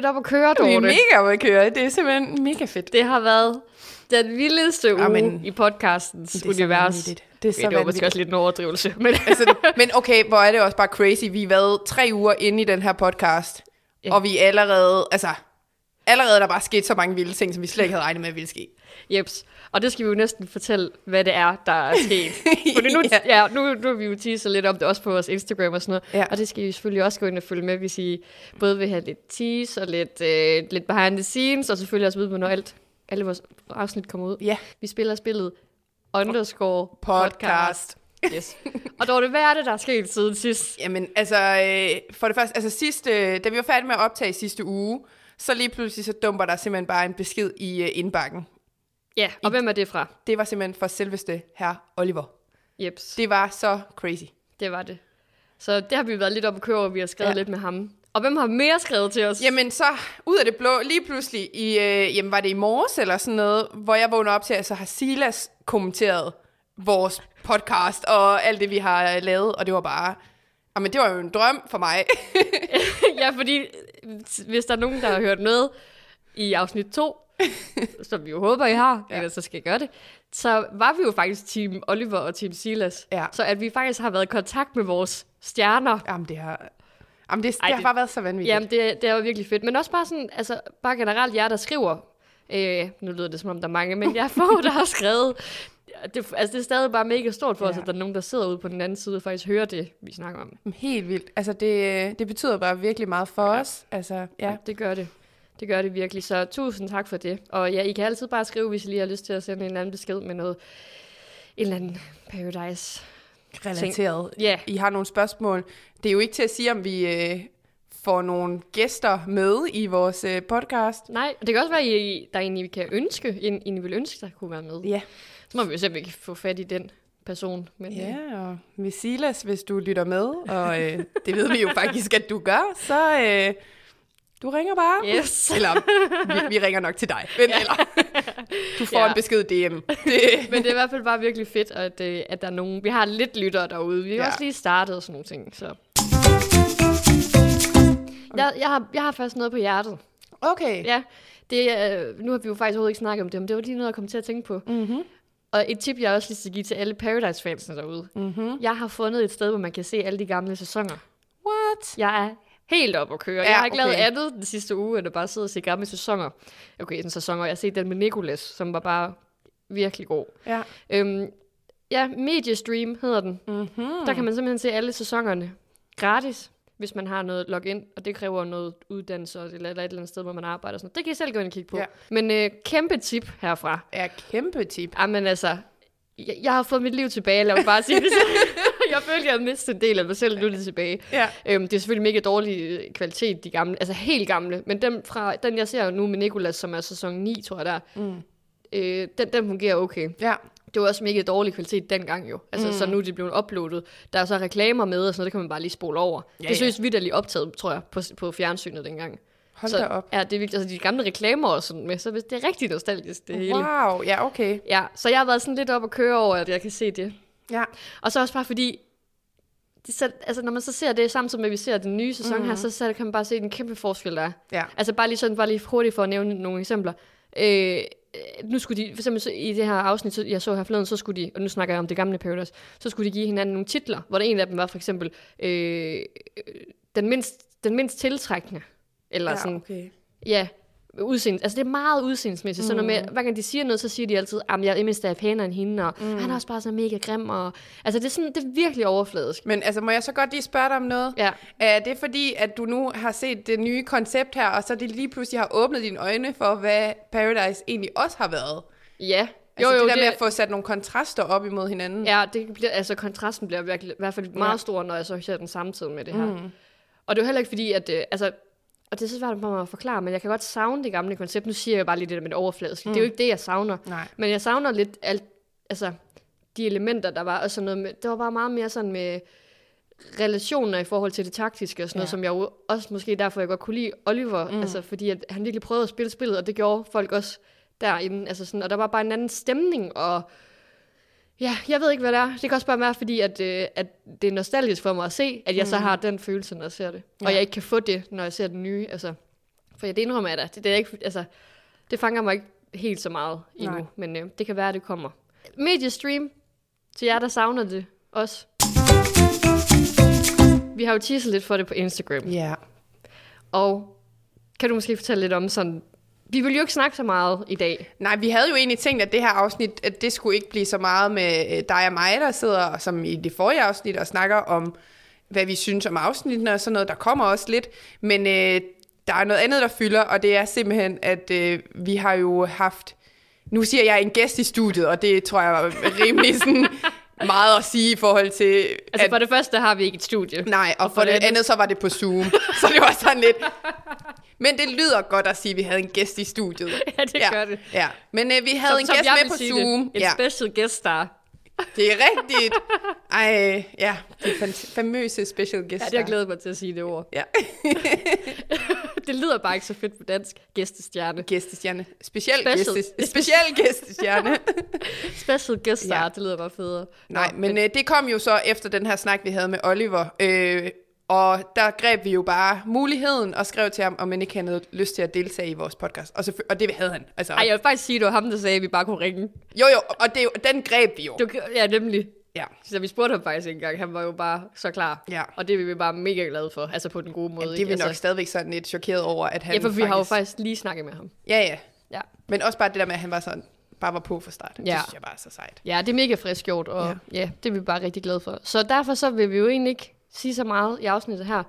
Lidt op at køre, Vi er Dorte. mega oppe at køre. Det er simpelthen mega fedt. Det har været den vildeste uge Jamen, i podcastens Det er så univers. vanvittigt. Det er så Okay, det var måske også lidt en overdrivelse, men Altså, det- men okay, hvor er det også bare crazy. Vi har været tre uger inde i den her podcast, Ja. og vi er allerede, altså, allerede er der bare sket så mange vilde ting, som vi slet ikke havde regnet med, at ville ske. jeps. Og det skal vi jo næsten fortælle, hvad det er, der er sket. Fordi nu, Ja. ja. nu, nu har vi jo teaset lidt om det også på vores Instagram og sådan noget. Ja. Og det skal I selvfølgelig også gå ind og følge med, hvis I både vil have lidt tease og lidt, øh, lidt behind the scenes, og selvfølgelig også vide, hvornår alt, alle vores afsnit kommer ud. Ja, Vi spiller spillet underscore podcast. Yes. Og Dorte, hvad er det, der er sket siden sidst? Jamen, altså, øh, for det første, altså sidste, da vi var færdige med at optage sidste uge, så lige pludselig så dumper der simpelthen bare en besked i øh, indbakken. Ja, og hvem er det fra? Det var simpelthen for selveste her Oliver. Jeps. Det var så crazy. Det var det. Så det har vi været lidt op at køre over, vi har skrevet ja. Lidt med ham. Og hvem har mere skrevet til os? Jamen så, ud af det blå, lige pludselig, i, øh, jamen var det i morges eller sådan noget, hvor jeg vågner op til, at så har Silas kommenteret vores podcast og alt det, vi har øh, lavet, og det var bare, jamen det var jo en drøm for mig. ja, fordi hvis der er nogen, der har hørt noget i afsnit 2, som vi jo håber, I har, ja. Ja. ellers så skal jeg gøre det, så var vi jo faktisk Team Oliver og Team Silas. Ja. Så at vi faktisk har været i kontakt med vores stjerner, jamen det har, jamen det, det, Ej, har det- bare været så vanvittigt. Jamen, det, det er jo virkelig fedt. Men også bare sådan, altså, bare generelt jer, der skriver. Øh, nu lyder det, som om der er mange, men jeg får, der har skrevet. Det, altså, det er stadig bare mega stort for ja. os, Ja. at der er nogen, der sidder ude på den anden side og faktisk hører det, vi snakker om. Helt vildt. Altså, det, det betyder bare virkelig meget for ja. os. Altså, ja. Det gør det. Det gør det virkelig. Så tusind tak for det. Og ja, I kan altid bare skrive, hvis I lige har lyst til at sende en anden besked med noget, en eller anden Paradise. Relateret. Ja, I har nogle spørgsmål. Det er jo ikke til at sige, om vi øh, får nogle gæster med i vores øh, podcast. nej. Det kan også være, at I, der er en, I kan ønske, en, en I vil ønske, der kunne være med. Ja. Så må vi jo se, om vi kan få fat i den person. Men, øh, Ja, og med Silas, hvis du lytter med, og øh, det ved vi jo faktisk, at du gør, så øh, du ringer bare. Yes. Eller vi, vi ringer nok til dig. Men, eller, du får Ja. ja. en besked DM. Det, Men det er i hvert fald bare virkelig fedt, at, øh, at der er nogen... Vi har lidt lyttere derude. Vi har ja. Ja. også lige startet og sådan nogle ting, så... Jeg, jeg, har, jeg har faktisk noget på hjertet. okay. Ja, det, er- nu har vi jo faktisk overhovedet ikke snakket om det, men det var lige noget, jeg kom til at tænke på. Mm-hmm. Og et tip, jeg også lige skal give til alle Paradise-fansene derude. Mm-hmm. Jeg har fundet et sted, hvor man kan se alle de gamle sæsoner. What? Jeg er helt op at køre. Ja, jeg har ikke lavet okay. andet den sidste uge, end at bare sidde og se gamle sæsoner. Okay, en sæson, og jeg har set den med Nicolas, som var bare virkelig god. Ja. Øhm, ja, Mediastream hedder den. Mm-hmm. Der kan man simpelthen se alle sæsonerne gratis, hvis man har noget login, og det kræver noget uddannelse eller, et eller andet sted, hvor man arbejder. Og sådan. noget. Det kan I selv gå ind og kigge på. Ja. Men øh, kæmpe tip herfra. Er kæmpe tip. Jamen altså, jeg, jeg har fået mit liv tilbage, lad mig bare sige det. jeg følte, jeg havde mistet en del af mig selv, nu er det tilbage. Ja. Øhm, det er selvfølgelig mega dårlig øh, kvalitet, de gamle, altså helt gamle, men dem fra, den jeg ser nu med Nicolas, som er sæson 9, tror jeg der, Mm. øh, den, den fungerer okay. Ja. Det var også mega dårlig kvalitet dengang jo. Altså, mm. så nu er de blevet uploadet. Der er så reklamer med, og sådan noget, det kan man bare lige spole over. Ja, Ja, det ja. synes vi lige optaget, tror jeg, på, på fjernsynet dengang. Hold så, da op. Ja, det er virkelig, altså de gamle reklamer og sådan med, så det er rigtig nostalgisk, det hele. Wow, ja, okay. Ja, så jeg har været sådan lidt op at køre over, at jeg kan se det. Ja. Og så også bare fordi, det, så, altså når man så ser det, samtidig med at vi ser den nye sæson mm. her, så, så kan man bare se den kæmpe forskel, der er. Ja. Altså bare lige sådan, bare lige hurtigt for at nævne nogle eksempler. Øh, nu skulle de, for eksempel så i det her afsnit, så jeg så her forleden, så skulle de, og nu snakker jeg om det gamle Paradise, så skulle de give hinanden nogle titler, hvor der en af dem var for eksempel, øh, den, mindst, den mindst tiltrækkende. Eller ja, sådan, okay. Ja, udseende. Altså det er meget udseendsmæssigt. Mm. Sådan noget med, hver gang de siger noget, så siger de altid, at jeg mindst er pænere end hende, og mm. han er også bare så mega grim. Og, altså det er, sådan, det er virkelig overfladisk. Men altså, må jeg så godt lige spørge dig om noget? Ja. Er det fordi, at du nu har set det nye koncept her, og så det lige pludselig har åbnet dine øjne for, hvad Paradise egentlig også har været? Ja. Altså jo, jo, det der det... med at få sat nogle kontraster op imod hinanden. Ja, det bliver, altså kontrasten bliver virkelig, i hvert fald meget Ja. stor, når jeg så ser den samtidig med det her. Mm. Og det er jo heller ikke fordi, at, øh, altså, og det er så svært for mig at forklare, men jeg kan godt savne det gamle koncept. Nu siger jeg bare lige det der med det overfladiske. Mm. Det er jo ikke det, jeg savner. Nej. Men jeg savner lidt alt, altså, de elementer, der var, og sådan noget med, det var bare meget mere sådan med relationer i forhold til det taktiske og sådan ja. noget, som jeg jo også måske derfor, jeg godt kunne lide Oliver, mm. altså fordi at han virkelig prøvede at spille spillet, og det gjorde folk også derinde, altså sådan, og der var bare en anden stemning, og ja, jeg ved ikke, hvad det er. Det kan også bare være, fordi at, øh, at det er nostalgisk for mig at se, at jeg mm. så har den følelse, når jeg ser det, og Ja. jeg ikke kan få det, når jeg ser den nye, altså, for jeg det indrømmer jeg da, det, det er ikke, altså, det fanger mig ikke helt så meget endnu, Nej. men øh, det kan være, at det kommer. Mediestream, til jer, der savner det også. Vi har jo teaset lidt for det på Instagram. Ja. Og kan du måske fortælle lidt om sådan... Vi vil jo ikke snakke så meget i dag. Nej, vi havde jo egentlig tænkt, at det her afsnit, at det skulle ikke blive så meget med øh, dig og mig, der sidder som i det forrige afsnit og snakker om, hvad vi synes om afsnittene og sådan noget. Der kommer også lidt, men øh, der er noget andet, der fylder, og det er simpelthen, at øh, vi har jo haft... Nu siger jeg en gæst i studiet, og det tror jeg er rimelig sådan meget at sige i forhold til... Altså at, for det første har vi ikke et studie. Nej, og, og for, det andet, andet, så var det på Zoom. så det var sådan lidt... Men det lyder godt at sige, at vi havde en gæst i studiet. Ja, det gør det. Ja, men øh, vi havde en som gæst med på Zoom. Det. En Ja, special guest star. Det er rigtigt. Ej, ja, det fam- famøse special guest. Ja, det har jeg glædet mig til at sige det ord. Ja, det lyder bare ikke så fedt på dansk. Gæstestjerne. gæstestjerne. Speciel, Special. gæste, speciel gæstestjerne. Special guest star, Ja. det lyder bare federe. Nej, Nå, men øh, det kom jo så efter den her snak, vi havde med Oliver. Øh, og der greb vi jo bare muligheden og skrev til ham, om han ikke havde lyst til at deltage i vores podcast. Og, og det havde han. Altså, Ej, jeg vil faktisk sige, at det var ham, der sagde, at vi bare kunne ringe. Jo, jo, og det, den greb vi jo. Det var, ja, nemlig. Ja. Så vi spurgte ham faktisk engang. Han var jo bare så klar. Ja. Og det er vi bare mega glade for. Altså på den gode måde. Ja, det er vi nok altså, stadigvæk sådan lidt chokeret over, at han Ja, for vi har jo faktisk lige snakket med ham. Ja, ja. Ja. Men også bare det der med, at han var sådan, bare var på for start. Det Ja. synes jeg bare er så sejt. Ja, det er mega frisk gjort, og Ja. ja. ja, det er vi bare rigtig glade for. Så derfor så vil vi jo egentlig ikke sige så meget i afsnittet her,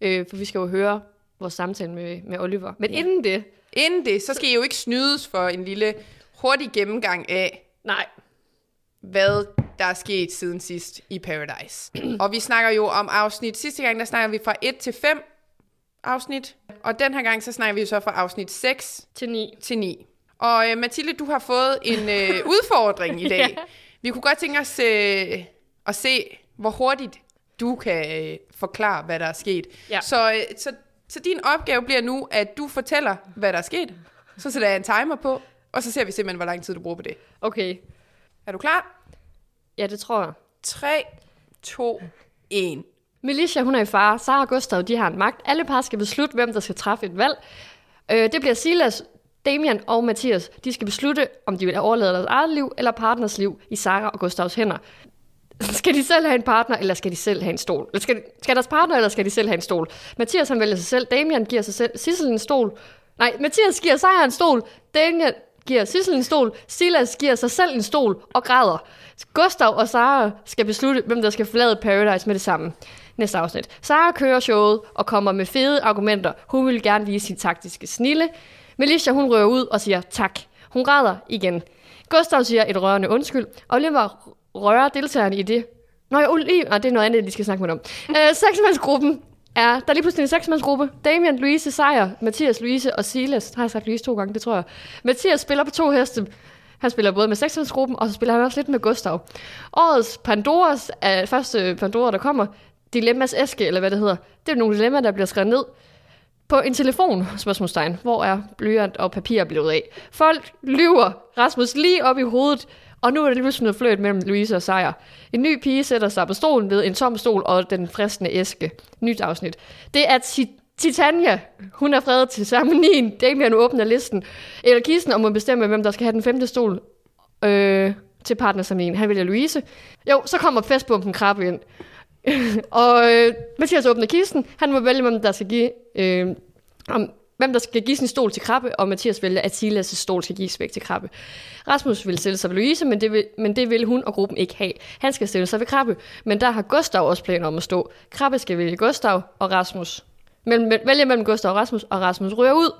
øh, for vi skal jo høre vores samtale med, med Oliver. Men ja. inden det, Inden det, så skal I jo ikke snydes for en lille hurtig gennemgang af, nej, hvad der er sket siden sidst i Paradise. og vi snakker jo om afsnit. Sidste gang, der snakker vi fra 1 til 5 afsnit. Og den her gang, så snakker vi jo så fra afsnit 6 til ni. til 9. Og øh, Mathilde, du har fået en øh, udfordring i dag. Ja. Vi kunne godt tænke os øh, at se, hvor hurtigt du kan øh, forklare, hvad der er sket. Ja. Så, øh, så, så din opgave bliver nu, at du fortæller, hvad der er sket. Så sætter jeg en timer på, og så ser vi simpelthen, hvor lang tid du bruger på det. Okay, Er du klar? ja, det tror jeg. 3, 2, 1. Melissa, hun er i fare. Sara og Gustav, de har en magt. Alle par skal beslutte, hvem der skal træffe et valg. Øh, det bliver Silas, Damian og Mathias. De skal beslutte, om de vil overlade deres eget liv eller partners liv i Sara og Gustavs hænder. Skal de selv have en partner, eller skal de selv have en stol? Eller Skal, skal deres partner, eller skal de selv have en stol? Mathias han vælger sig selv, Damian giver sig selv Sissel en stol. Nej, Mathias giver sig en stol, Damian giver Sissel en stol, Silas giver sig selv en stol og græder. Gustav og Sara skal beslutte, hvem der skal forlade Paradise med det samme. Næste afsnit. Sara kører showet og kommer med fede argumenter. Hun vil gerne vise sin taktiske snille. Melissa hun rører ud og siger tak. Hun græder igen. Gustav siger et rørende undskyld. Oliver rører deltagerne i det. Nå, ja, lige... det er noget andet, de skal snakke med om. Øh, seksmandsgruppen er, der er lige pludselig en seksmandsgruppe. Damian, Louise, Sejer, Mathias, Louise og Silas. Har jeg sagt Louise to gange, det tror jeg. Mathias spiller på to heste. Han spiller både med seksmandsgruppen, og så spiller han også lidt med Gustav. Årets Pandoras, er første Pandora, der kommer, Dilemmas æske, eller hvad det hedder, det er nogle dilemmaer, der bliver skrevet ned på en telefon, spørgsmålstegn. Hvor er blyant og papir blevet af? Folk lyver Rasmus lige op i hovedet, og nu er det lige pludselig noget fløjt mellem Louise og Sejer. En ny pige sætter sig på stolen ved en tom stol og den fristende æske. Nyt afsnit. Det er Titania. Hun er fredet til ceremonien. Damien åbner listen. Eller kisten og må bestemme, hvem der skal have den femte stol øh, til partnersamlingen. Han vælger Louise. Jo, så kommer festbomben krabbe ind. og øh, Mathias åbner kisten. Han må vælge, hvem der skal give... Øh, om, hvem der skal give sin stol til Krabbe, og Mathias vælger, at Silas' stol skal gives væk til Krabbe. Rasmus vil stille sig ved Louise, men det, vil, men det vil hun og gruppen ikke have. Han skal stille sig ved Krabbe, men der har Gustav også planer om at stå. Krabbe skal vælge Gustav og Rasmus. Mellem, vælge mellem Gustav og Rasmus, og Rasmus ryger ud.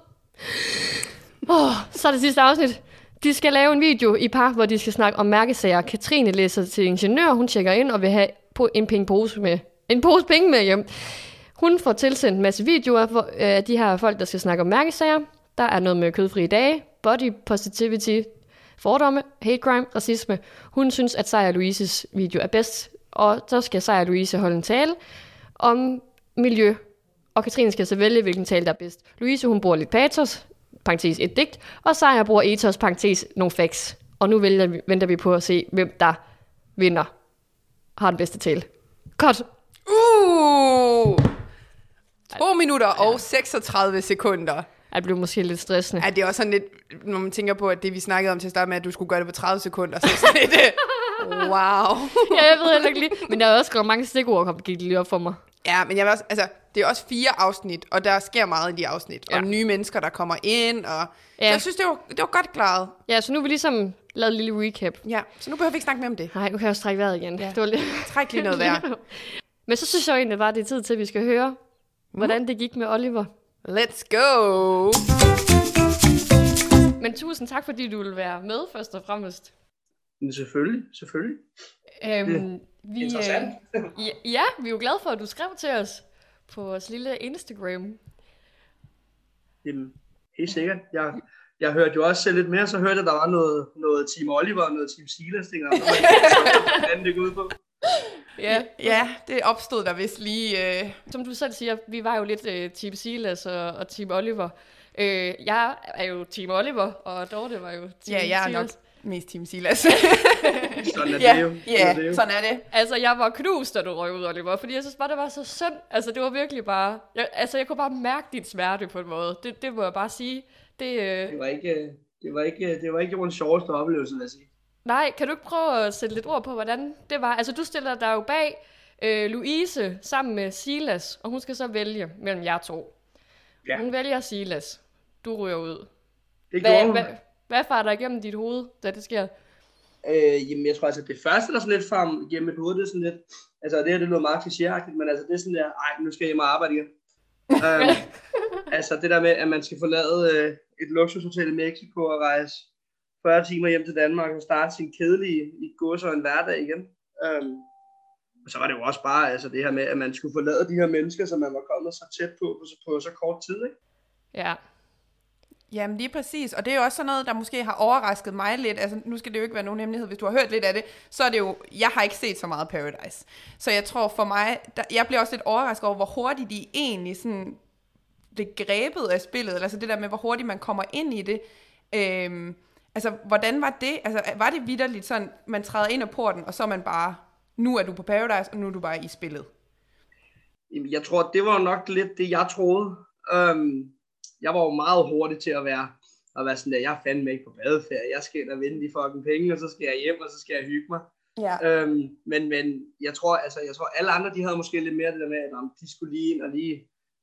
Oh, så er det sidste afsnit. De skal lave en video i par, hvor de skal snakke om mærkesager. Katrine læser til ingeniør, hun tjekker ind og vil have på en pengepose med. En pose penge med hjem. Hun får tilsendt en masse videoer af øh, de her folk, der skal snakke om mærkesager. Der er noget med kødfrie dage, body positivity, fordomme, hate crime, racisme. Hun synes, at Sejr Louises video er bedst, og så skal Sejr Louise holde en tale om miljø, og Katrine skal så vælge, hvilken tale der er bedst. Louise, hun bruger lidt patos, parentes et digt, og Sejr bruger ethos, parentes nogle facts. Og nu vælger vi, venter vi på at se, hvem der vinder, har den bedste tale. Godt. Uh! 2 minutter og 36 sekunder. Det blev måske lidt stressende. Ja, det er også sådan lidt, når man tænker på, at det vi snakkede om til at starte med, at du skulle gøre det på 30 sekunder, så det sådan lidt, wow. ja, jeg ved heller ikke lige. Men der er også mange stikord, kom gik lige op for mig. Ja, men jeg vil også, altså, det er også fire afsnit, og der sker meget i de afsnit. Ja. Og nye mennesker, der kommer ind, og... Ja. Så jeg synes, det var, det var godt klaret. Ja, så nu er vi ligesom lavet en lille recap. Ja, så nu behøver vi ikke snakke mere om det. Nej, nu kan jeg også trække vejret igen. Ja. Det var lidt... Træk lige noget værd. Men så synes jeg egentlig bare, det er tid til, at vi skal høre, hvordan det gik med Oliver. Let's go! Men tusind tak, fordi du vil være med, først og fremmest. Men selvfølgelig, selvfølgelig. Øhm, vi, Interessant. Øh, ja, ja, vi er jo glade for, at du skrev til os på vores lille Instagram. Jamen, helt sikkert. Jeg, jeg hørte jo også lidt mere, så hørte jeg, der var noget, noget Team Oliver og noget Team Silas, ting, og hvordan det går ud på. Ja, Ja, det opstod der vist lige... Øh... som du selv siger, vi var jo lidt uh, Team Silas og, og Team Oliver. Øh, jeg er jo Team Oliver, og Dorte var jo Team Ja, jeg er nok Silas. mest Team Silas. Sådan er ja, det jo. Sådan ja, er det jo. sådan er det. Altså, jeg var knust, da du røg ud, Oliver, fordi jeg synes bare, det var så synd. Altså, det var virkelig bare... Jeg, altså, jeg kunne bare mærke din smerte på en måde. Det, det må jeg bare sige. Det, øh, Det var ikke, det var ikke, det var ikke Jordens sjoveste oplevelse, vil jeg sige. Nej, kan du ikke prøve at sætte lidt ord på, hvordan det var? Altså, du stiller dig jo bag øh, Louise sammen med Silas, og hun skal så vælge mellem jer to. Ja. Hun vælger Silas. Du ryger ud. Det Hvad, hun. hvad, hvad farer der igennem dit hoved, da det sker? Øh, jamen, jeg tror altså, det første, der sådan lidt frem igennem mit hoved, det er sådan lidt, altså det her, det lyder meget klichéagtigt, men altså det er sådan der, ej, nu skal jeg hjem og arbejde igen. um, altså det der med, at man skal forlade øh, et luksushotel i Mexico og rejse 40 timer hjem til Danmark og starte sin kedelige i gås og en hverdag igen. Øhm, og så var det jo også bare altså det her med, at man skulle forlade de her mennesker, som man var kommet så tæt på på, så, på så kort tid. Ikke? Ja. Jamen lige præcis, og det er jo også sådan noget, der måske har overrasket mig lidt. Altså nu skal det jo ikke være nogen hemmelighed, hvis du har hørt lidt af det, så er det jo, jeg har ikke set så meget Paradise. Så jeg tror for mig, der, jeg bliver også lidt overrasket over, hvor hurtigt de egentlig sådan blev grebet af spillet, eller altså det der med, hvor hurtigt man kommer ind i det. Øhm, altså, hvordan var det? Altså, var det vidderligt sådan, man træder ind ad porten, og så er man bare, nu er du på Paradise, og nu er du bare i spillet? Jamen, jeg tror, det var nok lidt det, jeg troede. Um, jeg var jo meget hurtig til at være, at være sådan der, jeg er fandme ikke på badeferie, jeg skal og vinde de fucking penge, og så skal jeg hjem, og så skal jeg hygge mig. Ja. Um, men, men jeg tror, altså, jeg tror, alle andre, de havde måske lidt mere det der med, at de skulle lige ind og lige,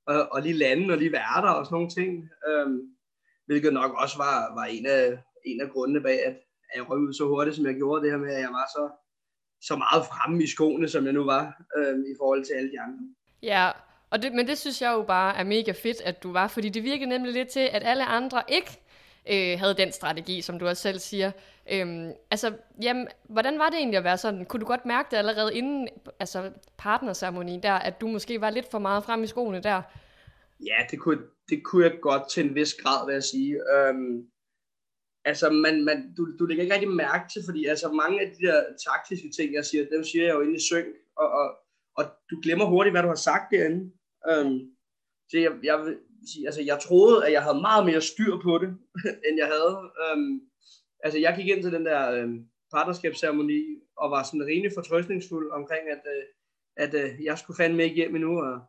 og, og lige lande og lige være der og sådan nogle ting. Um, hvilket nok også var, var en, af, en af grundene bag, at, at jeg røg ud så hurtigt, som jeg gjorde det her med, at jeg var så, så meget fremme i skoene, som jeg nu var, um, i forhold til alle de andre. Ja, og det, men det synes jeg jo bare er mega fedt, at du var, fordi det virkede nemlig lidt til, at alle andre ikke øh, havde den strategi, som du også selv siger. Øhm, altså, jamen, hvordan var det egentlig at være sådan? Kunne du godt mærke det allerede inden altså, partnerceremoni der, at du måske var lidt for meget frem i skoene der? Ja, det kunne, det kunne jeg godt til en vis grad, vil jeg sige. Øhm, altså, man, man, du, du lægger ikke rigtig mærke til, fordi altså, mange af de der taktiske ting, jeg siger, dem siger jeg jo inde i synk, og, og, og du glemmer hurtigt, hvad du har sagt derinde. Øhm, så jeg, jeg vil sige, altså, jeg troede, at jeg havde meget mere styr på det, end jeg havde. Øhm, altså, jeg gik ind til den der øhm, partnerskabsceremoni, og var sådan rimelig fortrøstningsfuld omkring, at, øh, at øh, jeg skulle fandme ikke hjem endnu, og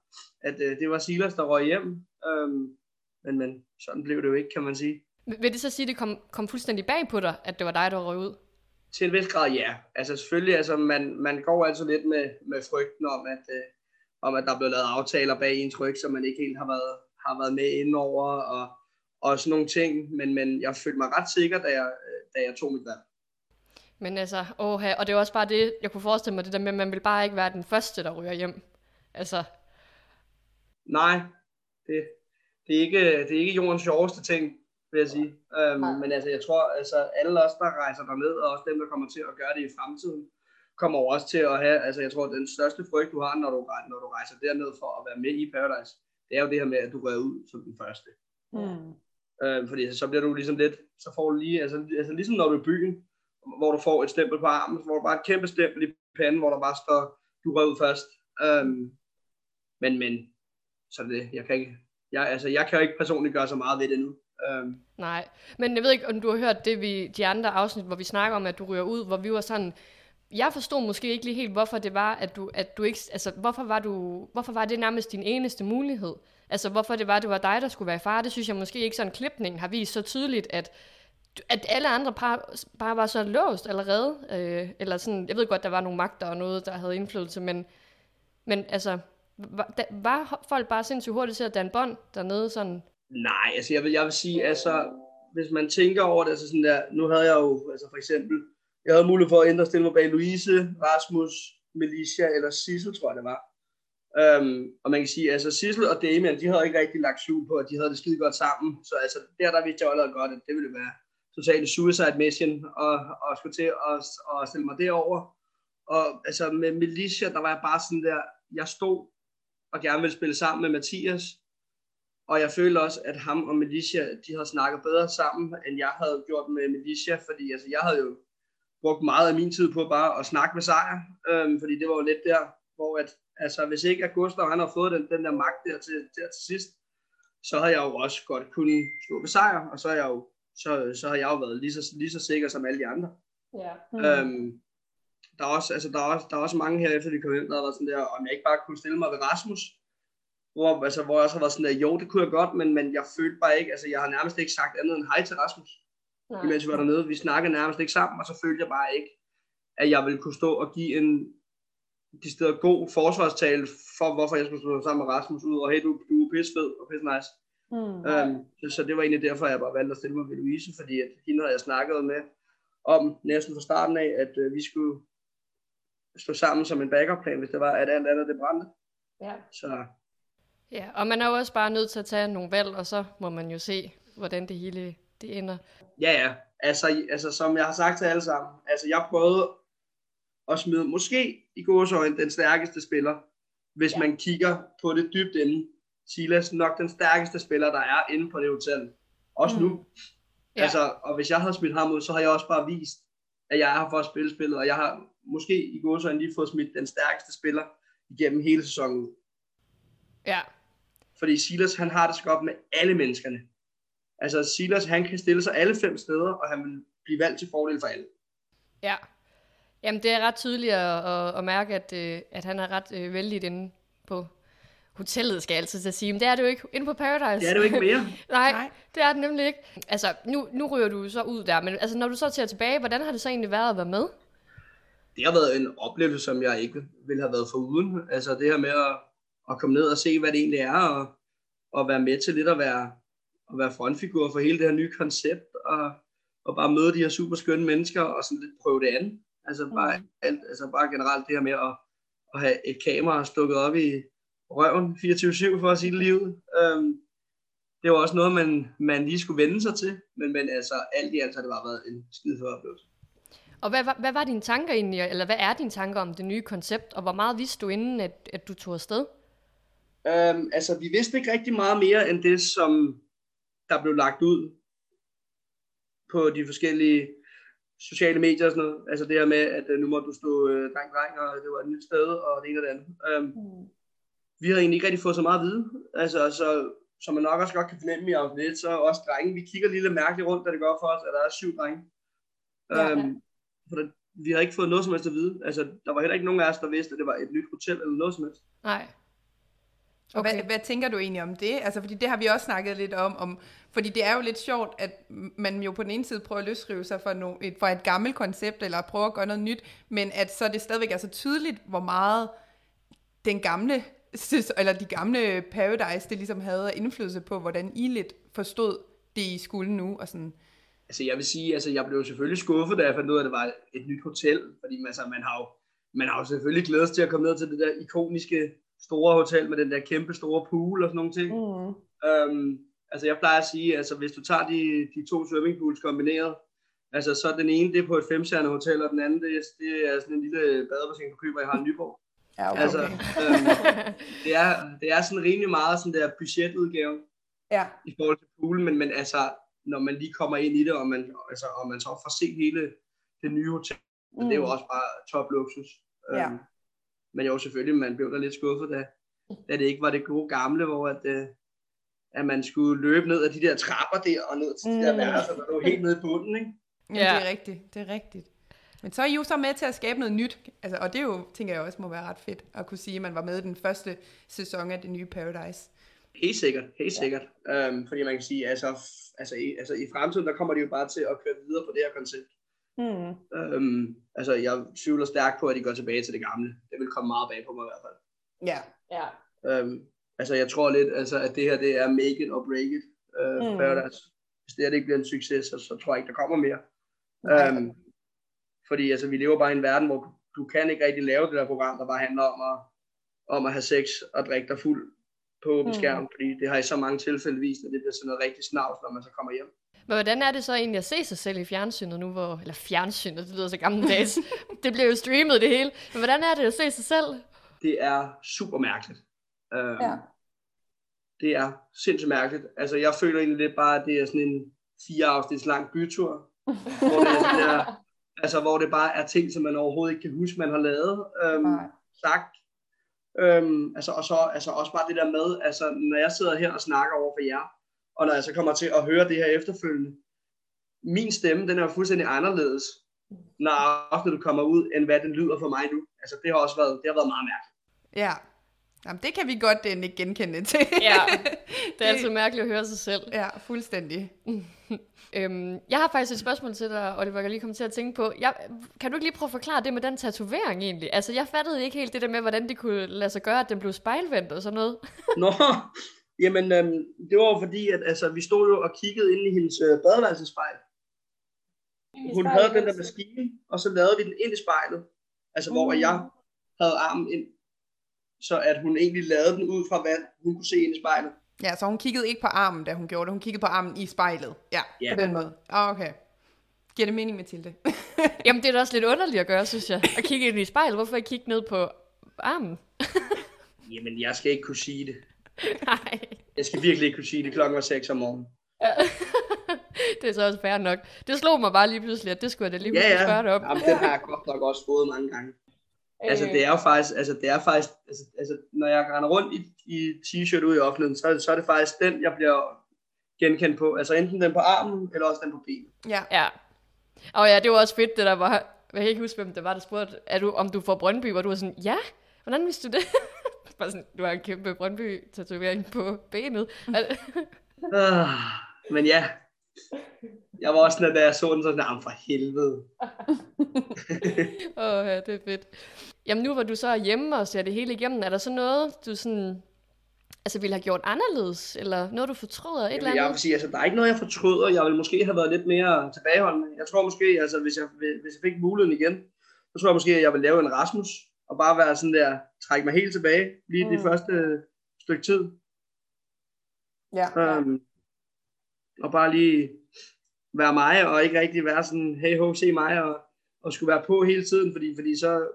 at øh, det var Silas, der røg hjem. Øhm, men, men sådan blev det jo ikke, kan man sige. Vil det så sige, at det kom, kom fuldstændig bag på dig, at det var dig, der røg ud? Til en vis grad, ja. Altså selvfølgelig, altså, man, man går altså lidt med, med frygten om, at, øh, om, at der er blevet lavet aftaler bag ens ryg, som man ikke helt har været, har været med indover, og, og sådan nogle ting. Men, men jeg følte mig ret sikker, da jeg, da jeg tog mit valg. Men altså, åh, og det er også bare det, jeg kunne forestille mig, det der med, at man vil bare ikke være den første, der ryger hjem. Altså, Nej, det, det, er ikke, det er ikke jordens sjoveste ting, vil jeg sige. Øhm, men altså, jeg tror, altså, alle os, der rejser derned, og også dem, der kommer til at gøre det i fremtiden, kommer også til at have, altså jeg tror, den største frygt, du har, når du, når du rejser derned for at være med i Paradise, det er jo det her med, at du rører ud som den første. Mm. Øh, fordi så bliver du ligesom lidt, så får du lige, altså, altså ligesom når du er i byen, hvor du får et stempel på armen, hvor du bare et kæmpe stempel i panden, hvor der bare står, du rører ud først. Um, men, men, så det, jeg kan ikke, jeg, altså, jeg kan jo ikke personligt gøre så meget ved det nu. Øhm. Nej, men jeg ved ikke, om du har hørt det, vi, de andre afsnit, hvor vi snakker om, at du ryger ud, hvor vi var sådan, jeg forstod måske ikke lige helt, hvorfor det var, at du, at du ikke, altså, hvorfor var, du, hvorfor var det nærmest din eneste mulighed? Altså, hvorfor det var, det var dig, der skulle være far, det synes jeg måske ikke sådan klipningen har vist så tydeligt, at, at alle andre par bare var så låst allerede. Øh, eller sådan, jeg ved godt, der var nogle magter og noget, der havde indflydelse, men, men altså, var, da, var folk bare sindssygt hurtigt til at danne bånd dernede sådan? Nej, altså jeg vil, jeg vil sige, altså, hvis man tænker over det, altså sådan der, nu havde jeg jo, altså for eksempel, jeg havde mulighed for at ændre stille mig bag Louise, Rasmus, Melissa eller Sissel, tror jeg det var. Øhm, og man kan sige, altså Sissel og Damian, de havde ikke rigtig lagt skjul på, at de havde det skide godt sammen. Så altså, der, der vidste jeg allerede godt, at det ville være totalt suicide mission, og, og skulle til at, og stille mig derover. Og altså med Melissa, der var jeg bare sådan der, jeg stod og gerne ville spille sammen med Mathias, og jeg følte også, at ham og Melissa, de havde snakket bedre sammen, end jeg havde gjort med Melissa, fordi altså, jeg havde jo brugt meget af min tid på bare at snakke med Sejr, øhm, fordi det var jo lidt der, hvor at, altså, hvis ikke at Gustav han har fået den, den der magt der til, der til sidst, så havde jeg jo også godt kunne stå med Sejr, og så har jeg jo, så, så har jeg jo været lige så, lige så sikker som alle de andre. Ja. Mm. Øhm, der er også, altså, der er også, der er også mange her, efter de kom ind, der har været sådan der, om jeg ikke bare kunne stille mig ved Rasmus, hvor, altså, hvor jeg også har været sådan der, jo, det kunne jeg godt, men, men jeg følte bare ikke, altså jeg har nærmest ikke sagt andet end hej til Rasmus. Nej. Imens vi var dernede, vi snakkede nærmest ikke sammen, og så følte jeg bare ikke, at jeg ville kunne stå og give en de steder god forsvarstale for, hvorfor jeg skulle stå sammen med Rasmus ud, og hey, du, du er fed og pisse nice. Mm, øhm, så, så, det var egentlig derfor, jeg bare valgte at stille mig ved Louise, fordi at hende havde jeg snakket med om næsten fra starten af, at øh, vi skulle stå sammen som en backup-plan, hvis det var, at alt andet det brændte. Ja. Så Ja, og man er jo også bare nødt til at tage nogle valg, og så må man jo se, hvordan det hele det ender. Ja, ja. Altså, altså som jeg har sagt til alle sammen, altså jeg prøvede at smide måske i gåsøjne den stærkeste spiller, hvis ja. man kigger på det dybt inde. Silas nok den stærkeste spiller, der er inde på det hotel. Også mm. nu. Ja. Altså, og hvis jeg havde smidt ham ud, så har jeg også bare vist, at jeg er her for at spille spillet, og jeg har måske i gåsøjne lige fået smidt den stærkeste spiller igennem hele sæsonen. Ja, fordi Silas, han har det så godt med alle menneskerne. Altså Silas, han kan stille sig alle fem steder, og han vil blive valgt til fordel for alle. Ja. Jamen, det er ret tydeligt at, at, at mærke, at, øh, at han er ret øh, vældig inde på hotellet, skal jeg altid til at sige. Men det er det jo ikke inde på Paradise. Det er det jo ikke mere. Nej, Nej, det er det nemlig ikke. Altså, nu, nu ryger du så ud der, men altså, når du så tager tilbage, hvordan har det så egentlig været at være med? Det har været en oplevelse, som jeg ikke ville have været foruden. Altså det her med at at komme ned og se, hvad det egentlig er, og, og være med til lidt at være, at være frontfigur for hele det her nye koncept, og, og bare møde de her super skønne mennesker, og sådan lidt prøve det an. Altså bare, mm. alt, altså bare generelt det her med at, at have et kamera stukket op i røven 24-7 for at sige det lige ud. Um, det var også noget, man, man lige skulle vende sig til, men, men altså alt i alt har det bare været en skide for oplevelse. Og hvad, hvad, hvad var dine tanker egentlig, eller hvad er dine tanker om det nye koncept, og hvor meget vidste du inden, at, at du tog afsted? Øhm, altså, vi vidste ikke rigtig meget mere end det, som der blev lagt ud på de forskellige sociale medier og sådan noget. Altså det her med, at øh, nu må du stå øh, dreng, dreng, og det var et nyt sted, og det ene og det andet. Øhm, mm. Vi havde egentlig ikke rigtig fået så meget at vide. Altså, så, som man nok også godt kan fornemme i afsnit, så også drenge, vi kigger lige lidt mærkeligt rundt, da det går for os, at der er syv drenge. Ja, øhm, ja. For det, vi har ikke fået noget som helst at vide. Altså, der var heller ikke nogen af os, der vidste, at det var et nyt hotel eller noget som helst. Nej. Og okay. hvad, hvad tænker du egentlig om det? Altså, fordi det har vi også snakket lidt om, om, fordi det er jo lidt sjovt, at man jo på den ene side prøver at løsrive sig fra, no, et, fra et gammelt koncept, eller prøver at gøre noget nyt, men at så det stadigvæk er så tydeligt, hvor meget den gamle, eller de gamle Paradise, det ligesom havde indflydelse på, hvordan I lidt forstod det, I skulle nu, og sådan. Altså, jeg vil sige, altså, jeg blev selvfølgelig skuffet, da jeg fandt ud af, at det var et nyt hotel, fordi altså, man har jo man har jo selvfølgelig glædet sig til at komme ned til det der ikoniske store hotel med den der kæmpe store pool og sådan nogle ting. Mm. Um, altså jeg plejer at sige, altså hvis du tager de, de to swimmingpools kombineret, Altså, så den ene, det er på et femstjerne hotel, og den anden, det er, det er sådan en lille badebassin, du køber i Harald Nyborg. Ja, okay. Altså, øhm, det, er, det er sådan rimelig meget sådan der budgetudgave ja. i forhold til poolen, men, men altså, når man lige kommer ind i det, og man, altså, og man så får set hele det nye hotel, mm. det er jo også bare top luksus. Ja. Øhm, men jo, selvfølgelig, man blev da lidt skuffet, da, da det ikke var det gode gamle, hvor at, øh, at man skulle løbe ned ad de der trapper der, og ned til de der Mm. værelser, der lå helt nede i bunden, ikke? Ja, Ja. det er rigtigt, det er rigtigt. Men så er I jo så med til at skabe noget nyt, altså, og det er jo, tænker jeg også må være ret fedt, at kunne sige, at man var med i den første sæson af det nye Paradise. Helt sikkert, helt sikkert. Øhm, fordi man kan sige, altså, altså, i, altså i fremtiden, der kommer de jo bare til at køre videre på det her koncept. Mm. Øhm, altså, jeg tvivler stærkt på, at de går tilbage til det gamle. Det vil komme meget bag på mig i hvert fald. Ja. Ja. Øhm, altså, jeg tror lidt, altså, at det her, det er make it or break it. Øh, Mm. Paradise. Hvis det her det ikke bliver en succes, så, så tror jeg ikke, der kommer mere. Nej. Øhm, fordi altså, vi lever bare i en verden, hvor du, du kan ikke rigtig lave det der program, der bare handler om at, om at have sex og drikke dig fuld på åben Mm. skærm, fordi det har i så mange tilfælde vist, at det bliver sådan noget rigtig snavs, når man så kommer hjem. Men hvordan er det så egentlig at se sig selv i fjernsynet nu, hvor... Eller fjernsynet, det lyder så gammeldags. det bliver jo streamet det hele. Men hvordan er det at se sig selv? Det er super mærkeligt. Øhm, Ja. Det er sindssygt mærkeligt. Altså, jeg føler egentlig lidt bare, at det er sådan en fire afsnits lang bytur, hvor det, er sådan der, altså, hvor det bare er ting, som man overhovedet ikke kan huske, man har lavet, øhm, Nej. sagt. Øhm, altså, og så altså, også bare det der med, altså, når jeg sidder her og snakker over for jer, og når jeg så kommer til at høre det her efterfølgende, min stemme, den er jo fuldstændig anderledes, når ofte du kommer ud, end hvad den lyder for mig nu. Altså, det har også været, det har været meget mærkeligt. Ja. Jamen, det kan vi godt uh, ikke genkende til. Ja, det er altid mærkeligt at høre sig selv. Ja, fuldstændig. Øhm, jeg har faktisk et spørgsmål til dig, Oliver, jeg lige kom til at tænke på. Jeg, kan du ikke lige prøve at forklare det med den tatovering egentlig? Altså, jeg fattede ikke helt det der med, hvordan det kunne lade sig gøre, at den blev spejlvendt og sådan noget. Nå, jamen, øhm, det var jo fordi, at altså, vi stod jo og kiggede ind i hendes øh, badeværelsespejl. Hun havde den der maskine, og så lavede vi den ind i spejlet. Altså, hvor Mm. jeg havde armen ind, så at hun egentlig lavede den ud fra, hvad hun kunne se ind i spejlet. Ja, så hun kiggede ikke på armen, da hun gjorde det. Hun kiggede på armen i spejlet. Ja, Ja. på den måde. Ah, okay. Giver det mening, Mathilde? Jamen, det er da også lidt underligt at gøre, synes jeg. At kigge ind i spejlet. Hvorfor ikke kigge ned på armen? Jamen, jeg skal ikke kunne sige det. Nej. Jeg skal virkelig ikke kunne sige det. Klokken var 6 om morgenen. det er så også fair nok. Det slog mig bare lige pludselig, at det skulle jeg da lige Ja, ja. spørge dig om. Jamen, den har jeg godt nok også fået mange gange. Altså, det er jo faktisk, altså, det er faktisk, altså, altså når jeg render rundt i, i t-shirt ud i offentligheden, så, er det- så er det faktisk den, jeg bliver genkendt på. Altså enten den på armen, eller også den på benet. Ja. Ja. Og ja, det var også fedt, det der var... Jeg kan ikke huske, hvem det var, der spurgte, er du, om du får Brøndby, hvor du var sådan, ja, hvordan vidste du det? Bare sådan, du har en kæmpe Brøndby-tatovering på benet. Ah, men ja, jeg var også sådan, da jeg så den, så sådan, "Jamen, for helvede. Åh, ja, det er fedt. Jamen nu hvor du så er hjemme og ser det hele igennem, er der så noget, du sådan, altså ville have gjort anderledes, eller noget, du fortryder, et eller Jamen, jeg vil andet? sige, altså, der er ikke noget, jeg fortryder. Jeg ville måske have været lidt mere tilbageholdende. Jeg tror måske, altså, hvis jeg, hvis jeg fik muligheden igen, så tror jeg måske, at jeg ville lave en Rasmus, og bare være sådan der, trække mig helt tilbage, lige mm. Det første stykke tid. Ja. Um, og bare lige være mig, og ikke rigtig være sådan, hey ho, se mig, og, og skulle være på hele tiden, fordi, fordi så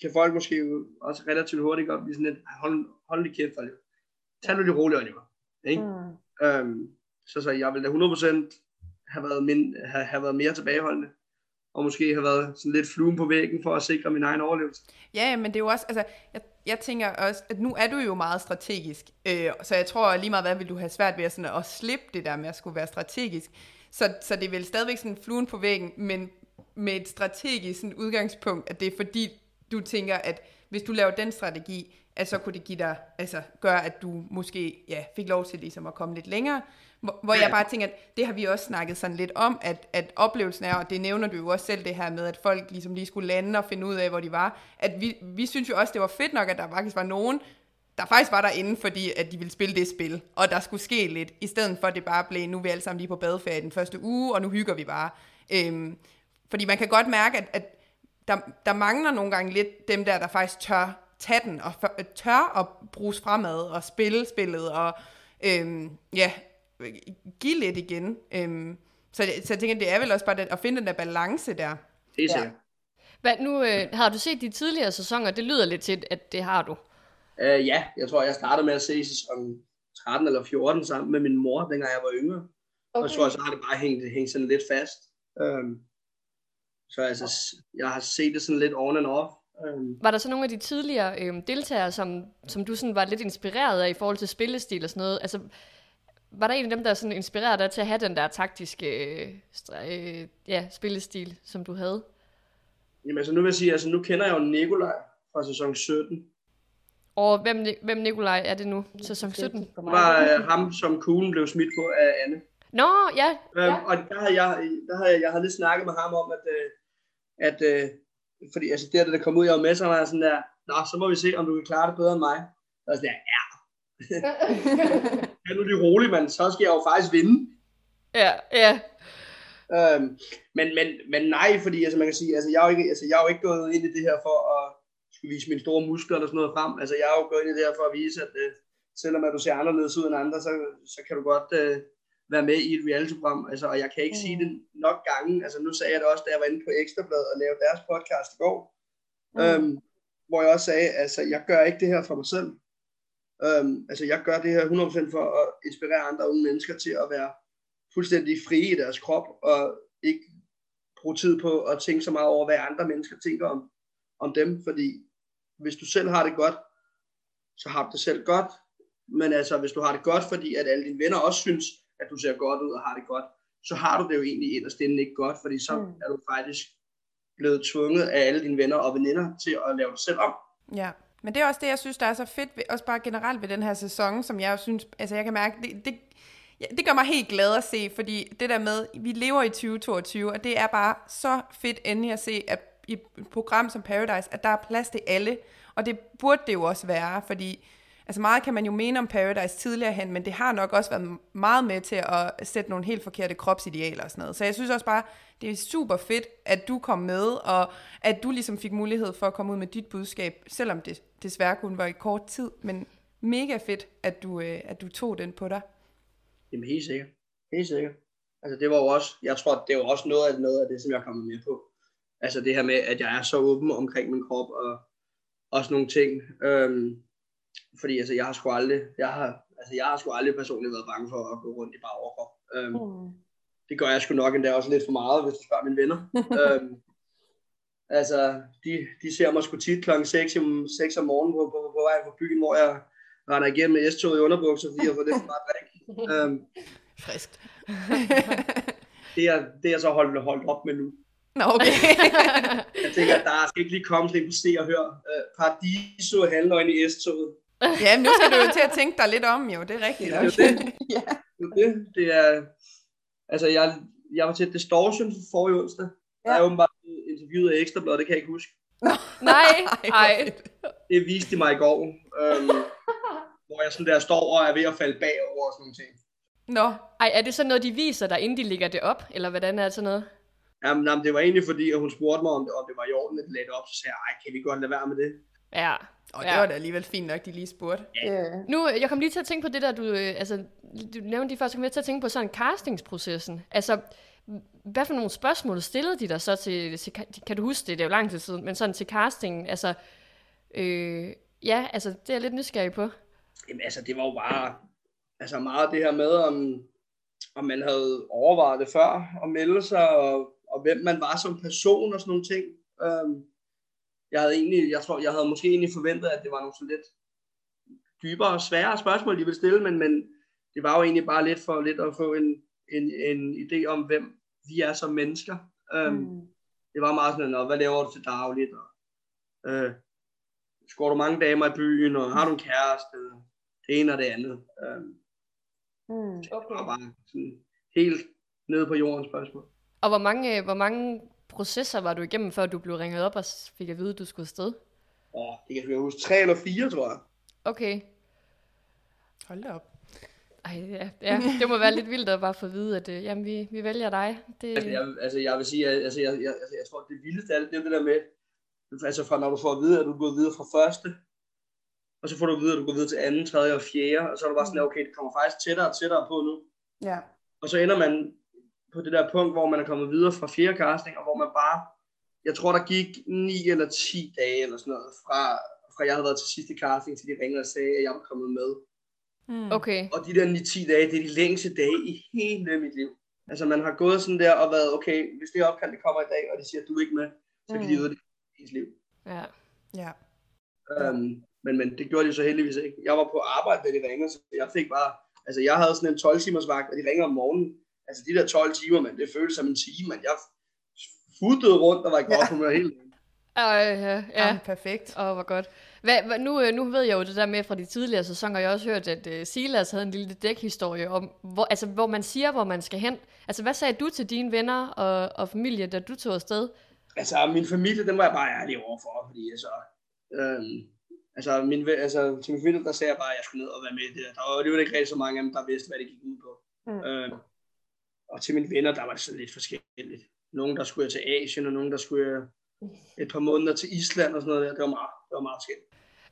kan folk måske jo også relativt hurtigt godt blive sådan lidt, "Ej, hold, hold lige kæft, Oliver. Tag nu lidt roligt, Oliver. Ikke? Mm. Um, så, så jeg ville da 100% have været, min, have, have været mere tilbageholdende, og måske have været sådan lidt fluen på væggen for at sikre min egen overlevelse. Ja, ja, men det er jo også, altså, jeg, jeg tænker også, at nu er du jo meget strategisk, øh, så jeg tror lige meget, hvad vil du have svært ved at, sådan, at slippe det der med at skulle være strategisk. Så, så det er vel stadigvæk sådan fluen på væggen, men med et strategisk sådan, udgangspunkt, at det er fordi, du tænker, at hvis du laver den strategi, at så kunne det give dig, altså gøre, at du måske ja, fik lov til ligesom at komme lidt længere. Hvor, hvor jeg bare tænker, at det har vi også snakket sådan lidt om, at, at oplevelsen er, og det nævner du jo også selv det her med, at folk ligesom lige skulle lande og finde ud af, hvor de var, at vi, vi synes jo også, det var fedt nok, at der faktisk var nogen, der faktisk var derinde, fordi at de ville spille det spil, og der skulle ske lidt, i stedet for at det bare blev, nu er vi alle sammen lige på badeferie den første uge, og nu hygger vi bare. Øhm, fordi man kan godt mærke, at, at der, der mangler nogle gange lidt dem der, der faktisk tør tage den, og tør at bruges fremad, og spille spillet, og øhm, ja, give lidt igen. Øhm, Så, så jeg tænker, det er vel også bare det, at finde den der balance der. Det er sikkert. Hvad, nu øh, har du set de tidligere sæsoner? Det lyder lidt til, at det har du. Uh, ja, jeg tror, jeg startede med at se sæson 13 eller 14 sammen med min mor, dengang jeg var yngre. Okay. Og så, så har det bare hængt, hængt sådan lidt fast. Um, så altså, jeg har set det sådan lidt on and off. Um, Var der så nogle af de tidligere øh, deltagere, som, som du sådan var lidt inspireret af i forhold til spillestil og sådan noget? Altså, var der en af dem, der sådan inspirerede dig til at have den der taktiske øh, øh, ja, spillestil, som du havde? jamen altså, nu vil jeg sige, altså nu kender jeg jo Nikolaj fra sæson 17. Og hvem, hvem Nikolaj er det nu? Sæson 17? Det var uh, ham, som kuglen blev smidt på af Anne. Nå, ja. Um, ja. Og der havde jeg, der havde jeg, jeg havde lidt snakket med ham om, at, uh, at uh, fordi altså der, det kom ud, jeg var med, så var jeg sådan der, Nå, så må vi se, om du kan klare det bedre end mig. Så var jeg sådan der, ja. er nu lige rolig, mand, så skal jeg jo faktisk vinde. Ja, ja. Øhm, men, men, men nej, fordi altså, man kan sige, altså, jeg, er jo ikke, altså, jeg er jo ikke gået ind i det her for at skulle vise mine store muskler eller sådan noget frem. Altså, jeg er jo gået ind i det her for at vise, at øh, selvom at du ser anderledes ud end andre, så, så kan du godt øh, være med i et reality-program. Altså, og jeg kan ikke mm. sige det nok gange. Altså, nu sagde jeg det også, da jeg var inde på Ekstrabladet og lavede deres podcast i går. Mm. Øhm, hvor jeg også sagde, altså, jeg gør ikke det her for mig selv. Øhm, altså, jeg gør det her 100% for at inspirere andre unge mennesker til at være fuldstændig frie i deres krop, og ikke bruge tid på at tænke så meget over, hvad andre mennesker tænker om, om dem, fordi hvis du selv har det godt, så har du det selv godt, men altså, hvis du har det godt, fordi at alle dine venner også synes, at du ser godt ud og har det godt, så har du det jo egentlig inderst inde ikke godt, fordi så mm. er du faktisk blevet tvunget af alle dine venner og veninder til at lave dig selv om. Ja, men det er også det, jeg synes, der er så fedt, ved, også bare generelt ved den her sæson, som jeg synes, altså jeg kan mærke, det, det, ja, det gør mig helt glad at se, fordi det der med, vi lever i 2022, og det er bare så fedt endelig at se, at i et program som Paradise, at der er plads til alle, og det burde det jo også være, fordi altså meget kan man jo mene om Paradise tidligere hen, men det har nok også været meget med til at sætte nogle helt forkerte kropsidealer og sådan noget. Så jeg synes også bare, det er super fedt, at du kom med, og at du ligesom fik mulighed for at komme ud med dit budskab, selvom det desværre kun var i kort tid, men mega fedt, at du, øh, at du tog den på dig. Jamen helt sikkert. Helt sikkert. Altså det var jo også, jeg tror, det var også noget af, noget af det, som jeg er kommet med på. Altså det her med, at jeg er så åben omkring min krop, og også nogle ting. Øhm, fordi altså, jeg har sgu aldrig, jeg har, altså, jeg har sgu aldrig personligt været bange for at gå rundt i bare overkrop. Øhm, mm. Det gør jeg sgu nok endda også lidt for meget, hvis du spørger mine venner. øhm, altså, de, de ser mig sgu tit klokken 6, om, 6 om morgenen på, på, på vej fra byen, hvor jeg render igennem med S-toget i underbukser, fordi jeg får lidt for meget drik. øhm, Friskt. det, er, det er så holdt, holdt op med nu. Nå, okay. Jeg tænker, der skal ikke lige komme sådan en på se og høre. Uh, Paradiso halvnøgen i S-toget. ja, men nu skal du jo til at tænke dig lidt om, jo. Det er rigtigt. Det er det. ja. Det er det. Det er, altså, jeg, jeg var til Distortion for forrige onsdag. Ja. Jeg er åbenbart interviewet af Ekstrabladet, det kan jeg ikke huske. Nej, ej. Det viste de mig i går. Um, hvor jeg sådan der står og er ved at falde bagover og sådan nogle ting. Nå, Ej, er det så noget, de viser dig, inden de lægger det op? Eller hvordan er det sådan noget? Jamen, jamen, det var egentlig fordi, at hun spurgte mig, om det, om det var i orden, at det lagde det op. Så sagde jeg, ej, kan vi godt lade være med det? Ja. og ja. det var da alligevel fint nok, de lige spurgte. Nu, øh, jeg kom lige til at tænke på det der, du, øh, altså, du nævnte de først, kom jeg til at tænke på sådan castingsprocessen. Altså, hvad for nogle spørgsmål stillede de dig så til, til, kan du huske det, det er jo lang tid siden, men sådan til castingen, altså, øh, ja, altså, det er jeg lidt nysgerrig på. Jamen, altså, det var jo bare, altså meget det her med, om, om man havde overvejet det før, at melde sig, og, og hvem man var som person og sådan nogle ting. Um, jeg havde egentlig, jeg tror, jeg havde måske egentlig forventet, at det var nogle sådan lidt dybere og sværere spørgsmål, de ville stille, men, men det var jo egentlig bare lidt for lidt at få en, en, en idé om, hvem vi er som mennesker. Um, mm. Det var meget sådan, "Nå, hvad laver du til dagligt? Og, øh, skår du mange damer i byen, og har du en kæreste? Det ene og det andet. Um, Mm. det var bare sådan helt nede på jordens spørgsmål. Og hvor mange, hvor mange processer var du igennem, før du blev ringet op og fik at vide, at du skulle afsted? Åh, det kan jeg huske. Tre eller fire, tror jeg. Okay. Hold da op. Ej, ja, ja, det må være lidt vildt at bare få at vide, at øh, jamen, vi, vi vælger dig. Det, Altså, jeg, altså, jeg vil sige, at altså, jeg, jeg, altså, jeg tror, det vildeste af det, det er det der med, altså fra når du får at vide, at du er gået videre fra første, og så får du at vide, at du går videre til anden, tredje og fjerde, og så er du bare sådan, okay, det kommer faktisk tættere og tættere på nu. Ja. Og så ender man på det der punkt, hvor man er kommet videre fra fjerde casting, og hvor man bare, jeg tror der gik 9 eller 10 dage eller sådan noget, fra, fra jeg havde været til sidste casting, til de ringede og sagde, at jeg var kommet med. Mm. Okay. Og de der 9-10 dage, det er de længste dage i hele mit liv. Altså man har gået sådan der og været, okay, hvis det opkald det kommer i dag, og de siger, at du er ikke med, så kan Mm. de ødelægge ens liv. Ja. Ja. Um, men, men det gjorde de så heldigvis ikke. Jeg var på arbejde, da de ringede, så jeg fik bare, altså jeg havde sådan en 12 timers vagt, og de ringer om morgenen. Altså de der 12 timer, men det føltes som en time, men jeg futtede rundt og var i godt Ja. humør hele dagen. Øh, ja. ja. ja. perfekt. Åh, hvor godt. Hvad, nu, øh, nu ved jeg jo det der med fra de tidligere sæsoner, jeg har også hørt, at uh, Silas havde en lille dækhistorie om, hvor, altså, hvor man siger, hvor man skal hen. Altså, hvad sagde du til dine venner og, og familie, da du tog afsted? Altså min familie, den var jeg bare ærlig overfor, fordi altså, øhm, altså, min, altså til min familie, der sagde jeg bare, at jeg skulle ned og være med i det. Der var jo ikke rigtig så mange af dem, der vidste, hvad det gik ud på. Mm. Øhm, og til mine venner, der var det sådan lidt forskelligt. Nogle, der skulle jeg til Asien, og nogle, der skulle jeg et par måneder til Island og sådan noget der. Det var meget, det var meget forskelligt.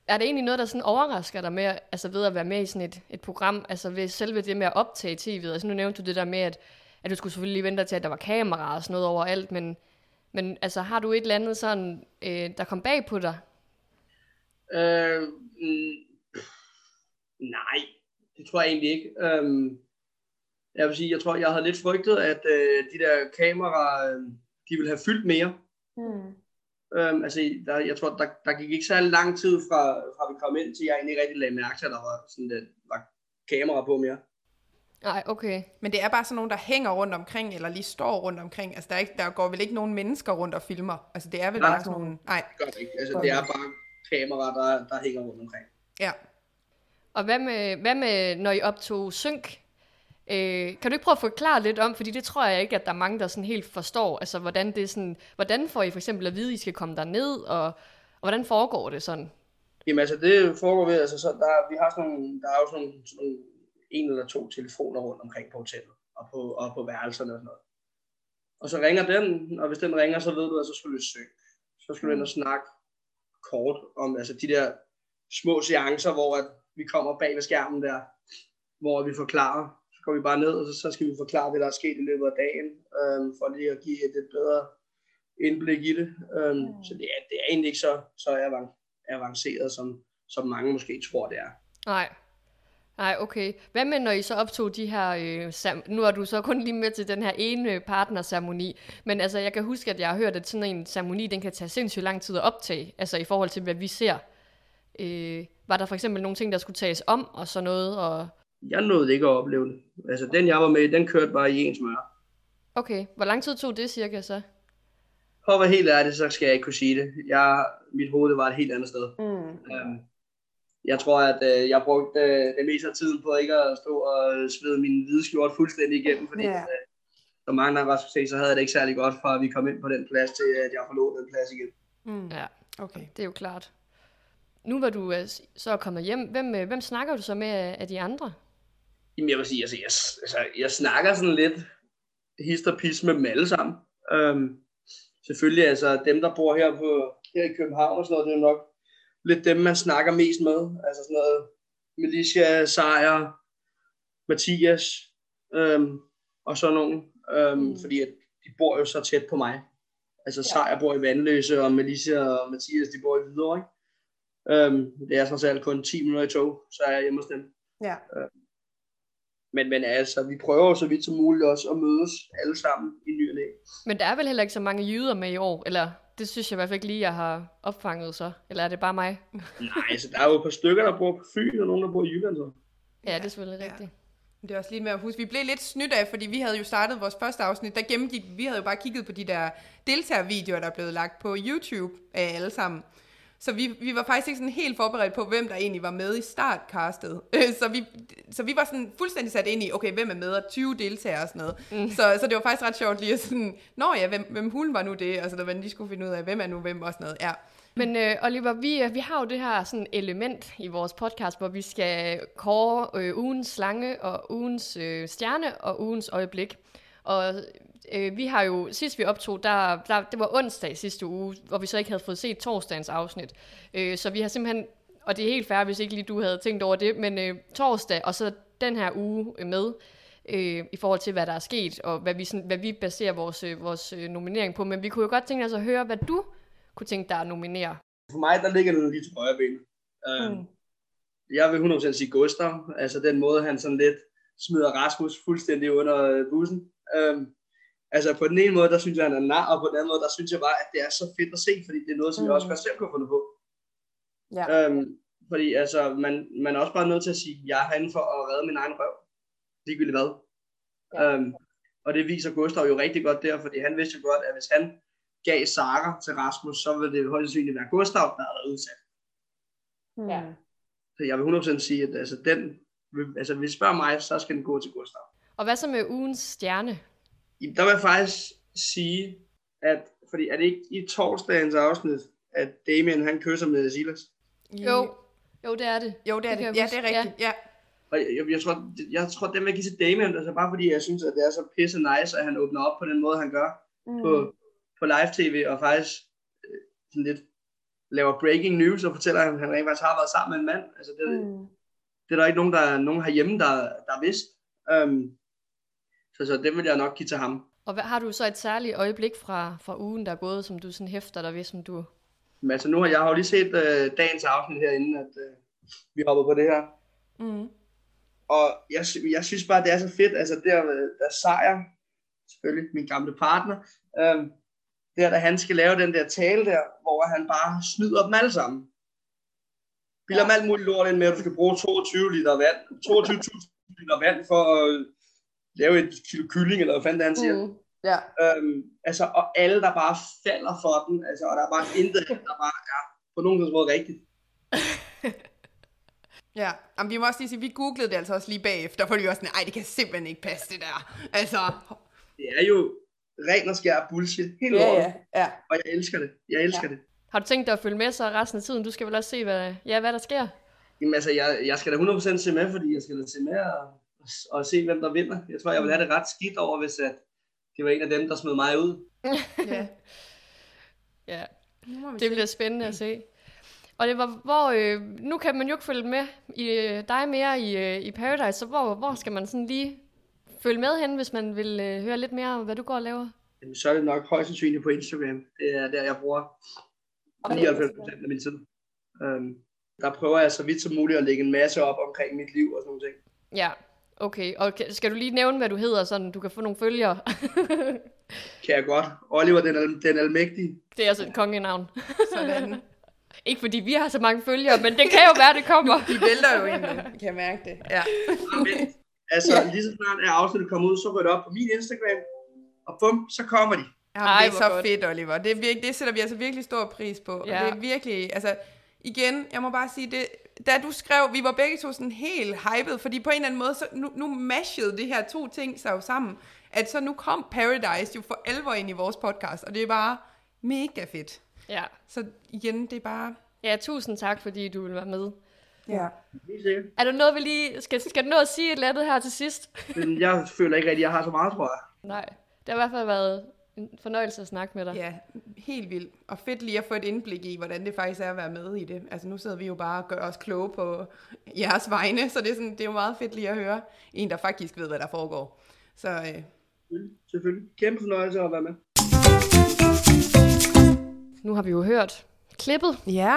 Er det egentlig noget, der sådan overrasker dig med, altså ved at være med i sådan et, et program, altså ved selve det med at optage tv'et? Altså nu nævnte du det der med, at, at du skulle selvfølgelig lige vente til, at der var kameraer og sådan noget overalt, men, men altså har du et eller andet sådan, øh, der kom bag på dig? Øh, mm, nej, det tror jeg egentlig ikke. Øhm, jeg vil sige, jeg tror, jeg havde lidt frygtet, at øh, de der kameraer, øh, de ville have fyldt mere. Mm. Øhm, altså, der, jeg tror, der, der gik ikke særlig lang tid fra, fra vi kom ind, til jeg egentlig rigtig lagde mærke til, at der var, sådan, der var kamera på mere. Nej, okay. Men det er bare sådan nogen, der hænger rundt omkring, eller lige står rundt omkring. Altså, der, er ikke, der går vel ikke nogen mennesker rundt og filmer. Altså, det er vel Nej. bare sådan nogle... Nej, Det gør det ikke. Altså, det er bare kameraer, der, der hænger rundt omkring. ja. Og hvad med, hvad med når I optog synk? Øh, kan du ikke prøve at forklare lidt om, fordi det tror jeg ikke, at der er mange, der sådan helt forstår, altså hvordan det er sådan, hvordan får I for eksempel at vide, at I skal komme der ned og, og hvordan foregår det sådan? Jamen altså, det foregår ved, altså, så der, vi har sådan nogle, der er jo sådan sådan en eller to telefoner rundt omkring på hotellet, og på, og på værelserne og sådan noget. Og så ringer den, og hvis den ringer, så ved du, at så skal du søge. Så skal du ind og snakke kort om altså de der små seancer, hvor at vi kommer bag ved skærmen der, hvor vi forklarer. Går vi bare ned, og så, så skal vi forklare, hvad der er sket i løbet af dagen, øhm, for lige at give et lidt bedre indblik i det. Øhm, Mm. Så det er, det er egentlig ikke så, så avan- avanceret, som, som mange måske tror, det er. Nej. Nej, okay. Hvad med, når I så optog de her... Øh, sam- nu er du så kun lige med til den her ene partnerceremoni, men altså, jeg kan huske, at jeg har hørt, at sådan en ceremoni, den kan tage sindssygt lang tid at optage, altså i forhold til, hvad vi ser. Øh, var der for eksempel nogle ting, der skulle tages om, og sådan noget, og... Jeg nåede ikke at opleve det. Altså, den jeg var med den kørte bare i ens smør. Okay, hvor lang tid tog det cirka så? For at være helt ærlig, så skal jeg ikke kunne sige det. Jeg, mit hoved det var et helt andet sted. Mm. Øhm, jeg tror, at øh, jeg brugte øh, det meste af tiden på ikke at stå og svede min hvide skjort fuldstændig igennem, fordi Ja. øh, som mange andre skulle se, så havde jeg det ikke særlig godt, fra at vi kom ind på den plads, til at jeg forlod den plads igen. Mm. Ja, Okay. det er jo klart. Nu var du øh, så kommet hjem. Hvem, øh, hvem snakker du så med af de andre? Jamen, jeg vil sige, altså, jeg, altså, jeg snakker sådan lidt hist og pis med dem alle sammen. Øhm, selvfølgelig, altså, dem, der bor her, på, her i København og sådan noget, det er nok lidt dem, man snakker mest med. Altså sådan noget Militia, Sejr, Mathias øhm, og sådan nogle. Øhm, Mm. Fordi at de bor jo så tæt på mig. Altså Ja. Sejr bor i Vandløse, og Militia og Mathias, de bor i Hvidovre, ikke? Øhm, det er trods alt kun 10 minutter i tog, så er jeg hjemme hos dem. Ja. Men, men altså, vi prøver så vidt som muligt også at mødes alle sammen i ny og. Men der er vel heller ikke så mange jyder med i år, eller det synes jeg i hvert fald ikke lige, jeg har opfanget så. Eller er det bare mig? Nej, altså, der er jo et par stykker, der bor på Fyn, og nogen, der bor i Jylland. Så. Ja, det er selvfølgelig Ja. rigtigt. Det er også lige med at huske, vi blev lidt snydt af, fordi vi havde jo startet vores første afsnit, der gennemgik, vi havde jo bare kigget på de der deltagervideoer, der er blevet lagt på YouTube af alle sammen. Så vi, vi var faktisk ikke sådan helt forberedt på, hvem der egentlig var med i startcastet. Så vi, så vi var sådan fuldstændig sat ind i, okay, hvem er med, og 20 deltagere og sådan noget. Mm. Så, så det var faktisk ret sjovt lige at sådan, nå ja, hvem, hvem hulen var nu det? Og så der var de skulle finde ud af, hvem er nu hvem og sådan noget. Ja. Men øh, Oliver, vi, øh, vi har jo det her sådan element i vores podcast, hvor vi skal kåre øh, ugens slange og ugens øh, stjerne og ugens øjeblik. Og øh, vi har jo, sidst vi optog, der, der, det var onsdag sidste uge, hvor vi så ikke havde fået set torsdagens afsnit. Øh, så vi har simpelthen, og det er helt fair, hvis ikke lige du havde tænkt over det, men øh, torsdag og så den her uge øh, med. øh, i forhold til, hvad der er sket, og hvad vi, sådan, hvad vi baserer vores, øh, vores øh, nominering på. Men vi kunne jo godt tænke os at høre, hvad du kunne tænke dig at nominere. For mig, der ligger den lige til højre ben. Uh, Mm. Jeg vil 100% sige Gustav. Altså den måde, han sådan lidt smider Rasmus fuldstændig under bussen. Um, altså på den ene måde, der synes jeg, han er nar, og på den anden måde, der synes jeg bare, at det er så fedt at se, fordi det er noget, som mm. jeg også Mm. godt selv kunne fundet på. Ja. Um, fordi altså, man, man er også bare nødt til at sige, jeg er herinde for at redde min egen røv. Ligegyldigt hvad. Ja. Um, og det viser Gustav jo rigtig godt der, fordi han vidste jo godt, at hvis han gav Sara til Rasmus, så ville det højst sandsynligt være Gustav, der havde været udsat. Ja. Så jeg vil 100% sige, at altså, den, altså, hvis spørger mig, så skal den gå til Gustav. Og hvad så med ugens stjerne? I- Der vil jeg faktisk sige, at, fordi er det ikke i torsdagens afsnit, at Damien han kysser med Silas? Jo, jo det er det. Jo, det er Det det. Ja, det er rigtigt. Ja. Og jeg, jeg, jeg, tror, jeg tror, den vil give til Damien, altså bare fordi jeg synes, at det er så pisse nice, at han åbner op på den måde, han gør Mm. på, på live-tv, og faktisk øh, sådan lidt laver breaking news, og fortæller, at han rent faktisk har været sammen med en mand. Altså, det, mm. Det er der ikke nogen, der nogen herhjemme, der, der vidst. Um, så, så det vil jeg nok give til ham. Og hvad, har du så et særligt øjeblik fra, fra ugen, der er gået, som du sådan hæfter dig ved, som du... Men altså nu har jeg jo lige set øh, dagens afsnit herinde, at øh, vi hopper på det her. Mm. Og jeg, jeg synes bare, det er så fedt, altså der, der sejr, selvfølgelig min gamle partner, øh, der da han skal lave den der tale der, hvor han bare snyder dem alle sammen. Bilder Ja. ja. dem alt muligt lort ind med, at du skal bruge 22 liter vand, 22.000 liter vand for at lave et kilo kylling, eller hvad fanden det er, han siger. Mm. Ja. Øhm, altså, og alle, der bare falder for den, altså, og der er bare intet, der bare er på nogen måde rigtigt. Ja, Jamen, vi må også lige sige, vi googlede det altså også lige bagefter, for vi var sådan, ej, det kan simpelthen ikke passe det der. Altså, Det er jo ren og skær bullshit, helt ja, ja, ja. og jeg elsker det. Jeg elsker ja. det. Har du tænkt dig at følge med så resten af tiden? Du skal vel også se, hvad, ja, hvad der sker? Jamen altså, jeg, jeg skal da 100% se med, fordi jeg skal da se med og, og se, hvem der vinder. Jeg tror, jeg vil have det ret skidt over, hvis at det var en af dem, der smed mig ud. ja. Ja, det bliver spændende at se. Og det var, hvor, øh, nu kan man jo ikke følge med i øh, dig mere i, øh, i Paradise, så hvor, hvor skal man sådan lige følge med hen, hvis man vil øh, høre lidt mere om, hvad du går og laver? Jamen, så er det nok højst sandsynligt på Instagram. Det er der, jeg bruger 99% af min tid. Um, der prøver jeg så vidt som muligt at lægge en masse op omkring mit liv og sådan noget. Ja, okay. Og skal du lige nævne, hvad du hedder, så du kan få nogle følgere? Kan jeg godt. Oliver den, al- den almægtige. det er altså et kongenavn. Sådan. Ikke fordi vi har så mange følgere, men det kan jo være, det kommer. De vælter jo egentlig, kan jeg mærke det. Ja. Altså, lige så snart er afsnittet kommet ud, så rykker det op på min Instagram. Og bum, så kommer de. Jamen, Ej, det er så godt. fedt, Oliver. Det, er virkelig, det sætter vi altså virkelig stor pris på. Og Ja. det er virkelig, altså, igen, jeg må bare sige, det, da du skrev, vi var begge to sådan helt hyped, fordi på en eller anden måde, så nu, nu mashede det her to ting sig jo sammen, at så nu kom Paradise jo for alvor ind i vores podcast, og det er bare mega fedt. Ja. Så igen, det er bare... ja, tusind tak, fordi du vil være med. Ja. Er der noget, vi lige... Skal, skal du nå at sige et eller andet her til sidst? Jeg føler ikke rigtig, at jeg har så meget, tror jeg. Nej. Det har i hvert fald været en fornøjelse at snakke med dig. Ja, helt vildt. Og fedt lige at få et indblik i, hvordan det faktisk er at være med i det. Altså nu sidder vi jo bare og gør os kloge på jeres vegne, så det er, sådan, det er jo meget fedt lige at høre en, der faktisk ved, hvad der foregår. Så øh, Selvfølgelig. Kæmpe fornøjelse at være med. Nu har vi jo hørt klippet. ja,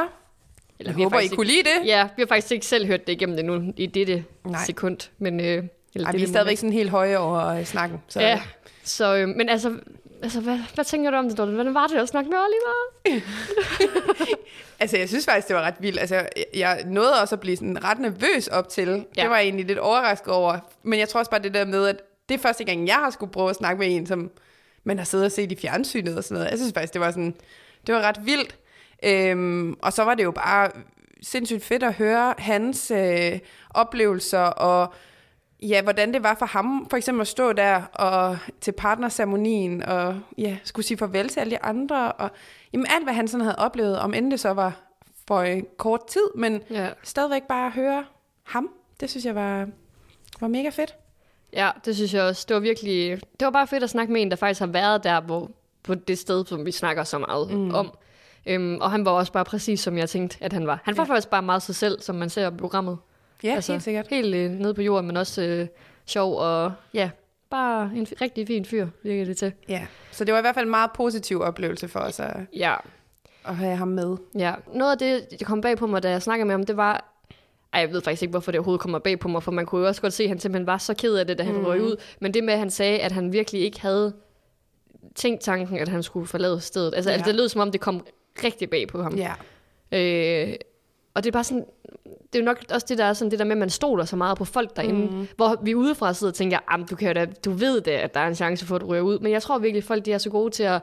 Eller, jeg vi har håber, I faktisk kunne lide det. Ikke, ja, vi har faktisk ikke selv hørt det igennem endnu i dette Nej. sekund. Men, øh, eller Ej, vi dette er stadigvæk sådan helt høje over øh, snakken. Så, Ja, så, øh, men altså, altså hvad, hvad tænker du om det, Dorte? Hvordan var det at snakke med Oliver? Altså, jeg synes faktisk, det var ret vildt. Altså, jeg- jeg nåede også at blive sådan ret nervøs op til. Ja. Det var jeg egentlig lidt overrasket over. Men jeg tror også bare det der med, at det er første gang, jeg har skulle prøve at snakke med en, som man har siddet og set i fjernsynet og sådan noget. Jeg synes faktisk, det var sådan, det var ret vildt. Øhm, og så var det jo bare sindssygt fedt at høre hans øh, oplevelser og ja, hvordan det var for ham for eksempel at stå der og til partnerceremonien og ja, skulle sige farvel til alle de andre og jamen alt, hvad han sådan havde oplevet, om end det så var for en kort tid, men Ja. stadigvæk bare at høre ham, det synes jeg var, var mega fedt. ja, det synes jeg også. Det var virkelig, det var bare fedt at snakke med en, der faktisk har været der, hvor, på det sted, som vi snakker så meget mm. om. Øhm, og han var også bare præcis, som jeg tænkte, at han var. Han var Ja. faktisk bare meget sig selv, som man ser i programmet. Ja, altså, helt sikkert. Helt øh, nede på jorden, men også øh, sjov, og ja, bare en rigtig fin fyr, virker det til. Ja, så det var i hvert fald en meget positiv oplevelse for os at, Ja, at have ham med. ja. Noget af det, der kom bag på mig, da jeg snakkede med ham, det var... Ej, jeg ved faktisk ikke, hvorfor det overhovedet kommer bag på mig, for man kunne jo også godt se, at han simpelthen var så ked af det, da han mm. røg ud. Men det med, at han sagde, at han virkelig ikke havde tænkt tanken, at han skulle forlade stedet. Altså, ja. Ja. altså det lød som om, det kom rigtig bag på ham. Ja, Øh, og det er bare sådan, det er jo nok også det der, er sådan, det der med, at man stoler så meget på folk derinde, mm. hvor vi udefra sidder og tænker, "Jamen, du, kan jo da, du ved det, at der er en chance for, at du ryger ud. Men jeg tror virkelig, at folk de er så gode til at...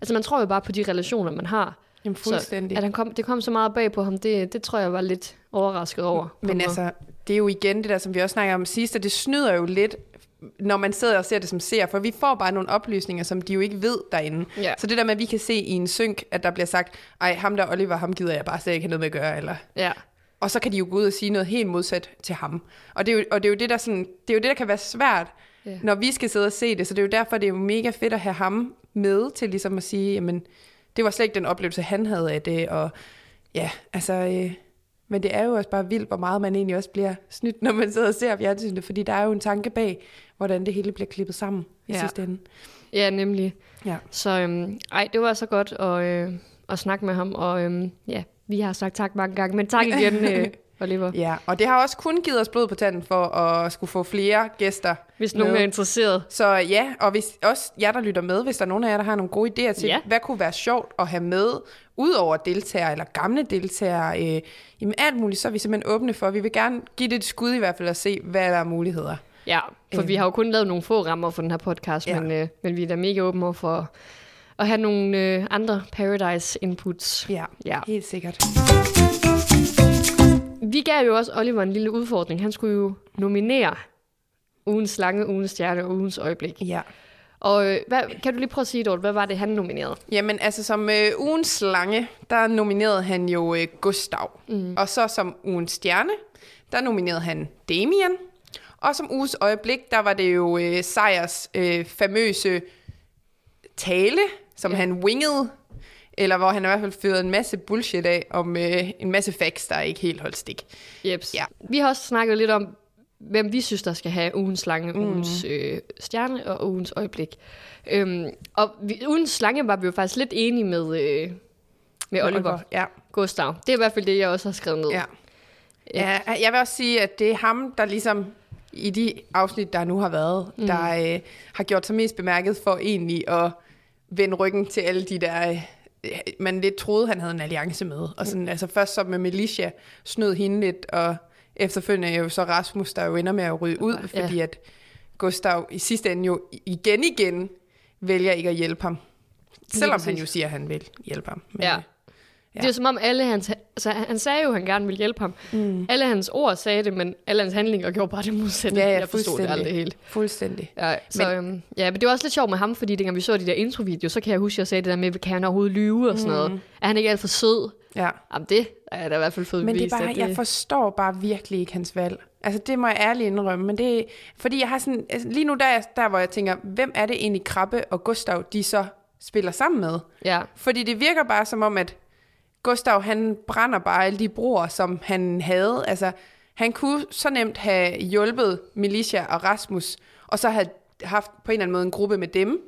Altså man tror jo bare på de relationer, man har. Jamen, fuldstændig. Så, at han kom, det kom så meget bag på ham, det, det tror jeg var lidt overrasket over. Men altså, det er jo igen det der, som vi også snakker om sidst, og det snyder jo lidt, når man sidder og ser det som ser, for vi får bare nogle oplysninger, som de jo ikke ved derinde. Ja. Så det der med, at vi kan se i en synk, at der bliver sagt, ej, ham der Oliver, ham gider jeg bare slet ikke have noget med at gøre, eller... Ja, Og så kan de jo gå ud og sige noget helt modsat til ham. Og det er jo, og det, er jo det, der sådan, det er jo det, der kan være svært, Ja. når vi skal sidde og se det. Så det er jo derfor, det er jo mega fedt at have ham med til ligesom at sige, jamen, det var slet ikke den oplevelse, han havde af det. Og ja, altså, øh, men det er jo også bare vildt, hvor meget man egentlig også bliver snydt, når man sidder og ser fjernsynet. Fordi der er jo en tanke bag, hvordan det hele bliver klippet sammen i Ja. sidste ende. ja nemlig. Ja. Så øhm, ej, det var så godt at, øh, at snakke med ham, og øhm, ja, vi har sagt tak mange gange, men tak igen, øh, Oliver. ja, og det har også kun givet os blod på tanden for at skulle få flere gæster Hvis nogen med. er interesseret. Så ja, og hvis også jer, der lytter med, hvis der er nogen af jer, der har nogle gode idéer til, ja. hvad kunne være sjovt at have med, udover deltagere eller gamle deltagere, øh, jamen alt muligt, så er vi simpelthen åbne for. Vi vil gerne give det et skud i hvert fald og se, hvad der er muligheder. Ja, for Øhm. vi har jo kun lavet nogle få rammer for den her podcast, Ja. men, øh, men vi er da mega åbne over for at have nogle øh, andre Paradise inputs. Ja, Ja. helt sikkert. Vi gav jo også Oliver en lille udfordring. Han skulle jo nominere ugens slange, ugens stjerne og ugens øjeblik. Ja. Og øh, hvad, kan du lige prøve at sige, Dorte, hvad var det, han nominerede? Jamen altså som øh, ugens slange, der nominerede han jo øh, Gustav. Mm. Og så som ugens stjerne, der nominerede han Damien. Og som ugens øjeblik, der var det jo øh, Sejers øh, famøse tale, som Ja. han wingede. Eller hvor han i hvert fald fyrede en masse bullshit af om øh, en masse facts, der ikke helt holdt stik. Jeps. Ja. Vi har også snakket lidt om, hvem vi synes, der skal have ugens slange, mm. ugens øh, stjerne og ugens øjeblik. Øhm, og vi, ugens slange var vi jo faktisk lidt enige med, øh, med Oliver Ja. Gustav. Det er i hvert fald det, jeg også har skrevet ned. Ja. ja. Jeg vil også sige, at det er ham, der ligesom i de afsnit, der nu har været, mm. der øh, har gjort sig mest bemærket for egentlig at vende ryggen til alle de der, øh, man lidt troede, han havde en alliance med. Og sådan, altså først så med Militia snød hende lidt, og efterfølgende er jo så Rasmus, der jo ender med at ryge ud, Ja. fordi at Gustav i sidste ende jo igen igen vælger ikke at hjælpe ham. Selvom han jo siger, at han vil hjælpe ham. Men, Ja. Ja. Det er som om alle hans... Altså, han sagde jo, at han gerne ville hjælpe ham. Mm. Alle hans ord sagde det, men alle hans handlinger gjorde bare det modsatte. Ja, ja, jeg forstod det aldrig helt. Fuldstændig. Ja, så, men, øhm, ja, men det var også lidt sjovt med ham, fordi dengang vi så de der introvideoer, så kan jeg huske, at jeg sagde det der med, kan han overhovedet lyve og sådan mm. noget. Er han ikke alt for sød? Ja. Jamen det er da i hvert fald fået Men det er bare, at jeg forstår bare virkelig ikke hans valg. Altså, det må jeg ærligt indrømme. Men det er, fordi jeg har sådan, altså, lige nu der, er der, hvor jeg tænker, hvem er det egentlig Krabbe og Gustav, de så spiller sammen med? Ja, Fordi det virker bare som om, at Gustav, han brænder bare alle de broer, som han havde. Altså, han kunne så nemt have hjulpet Militia og Rasmus, og så have haft på en eller anden måde en gruppe med dem.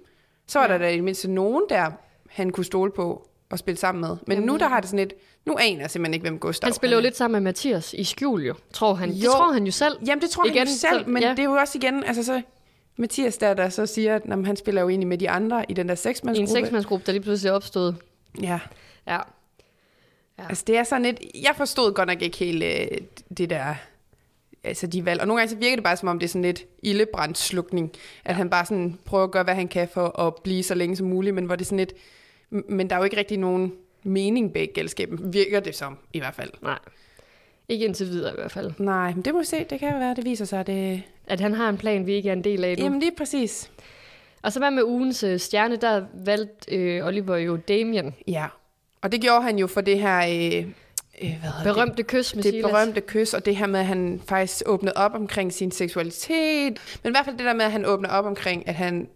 Så var ja. der da i det mindste nogen der, han kunne stole på og spille sammen med. Men Jamen, nu der har det sådan lidt, nu aner jeg simpelthen ikke, hvem Gustav han spiller jo lidt sammen med Mathias i skjul jo, tror han. Det Jo. tror han jo selv. Jamen, det tror Igen, han jo selv, så- men ja. det er jo også igen, altså så Mathias der, der så siger, at jamen, han spiller jo egentlig med de andre i den der I en seksmandsgruppe. seksmandsgruppe, der lige pludselig er opstået. Ja, Ja. Altså det er sådan lidt, jeg forstod godt nok ikke helt øh, det der, altså de valg, og nogle gange så virker det bare som om det er sådan lidt ildebrandslukning, at han bare sådan prøver at gøre, hvad han kan for at blive så længe som muligt, men hvor det er sådan lidt, men der er jo ikke rigtig nogen mening bag gældskaben, virker det som, i hvert fald. Nej. Ikke indtil videre i hvert fald. Nej, men det må vi se, det kan jo være, det viser sig, at det... At han har en plan, vi ikke er en del af nu. Jamen lige præcis. Og så hvad med ugens øh, stjerne, der valgte øh, Oliver jo Damien. Ja, og det gjorde han jo for det her... Øh, øh, hvad hedder det? Berømte kys med det Silas. berømte kys, og det her med, at han faktisk åbnede op omkring sin seksualitet. Men i hvert fald det der med, at han åbner op omkring, at han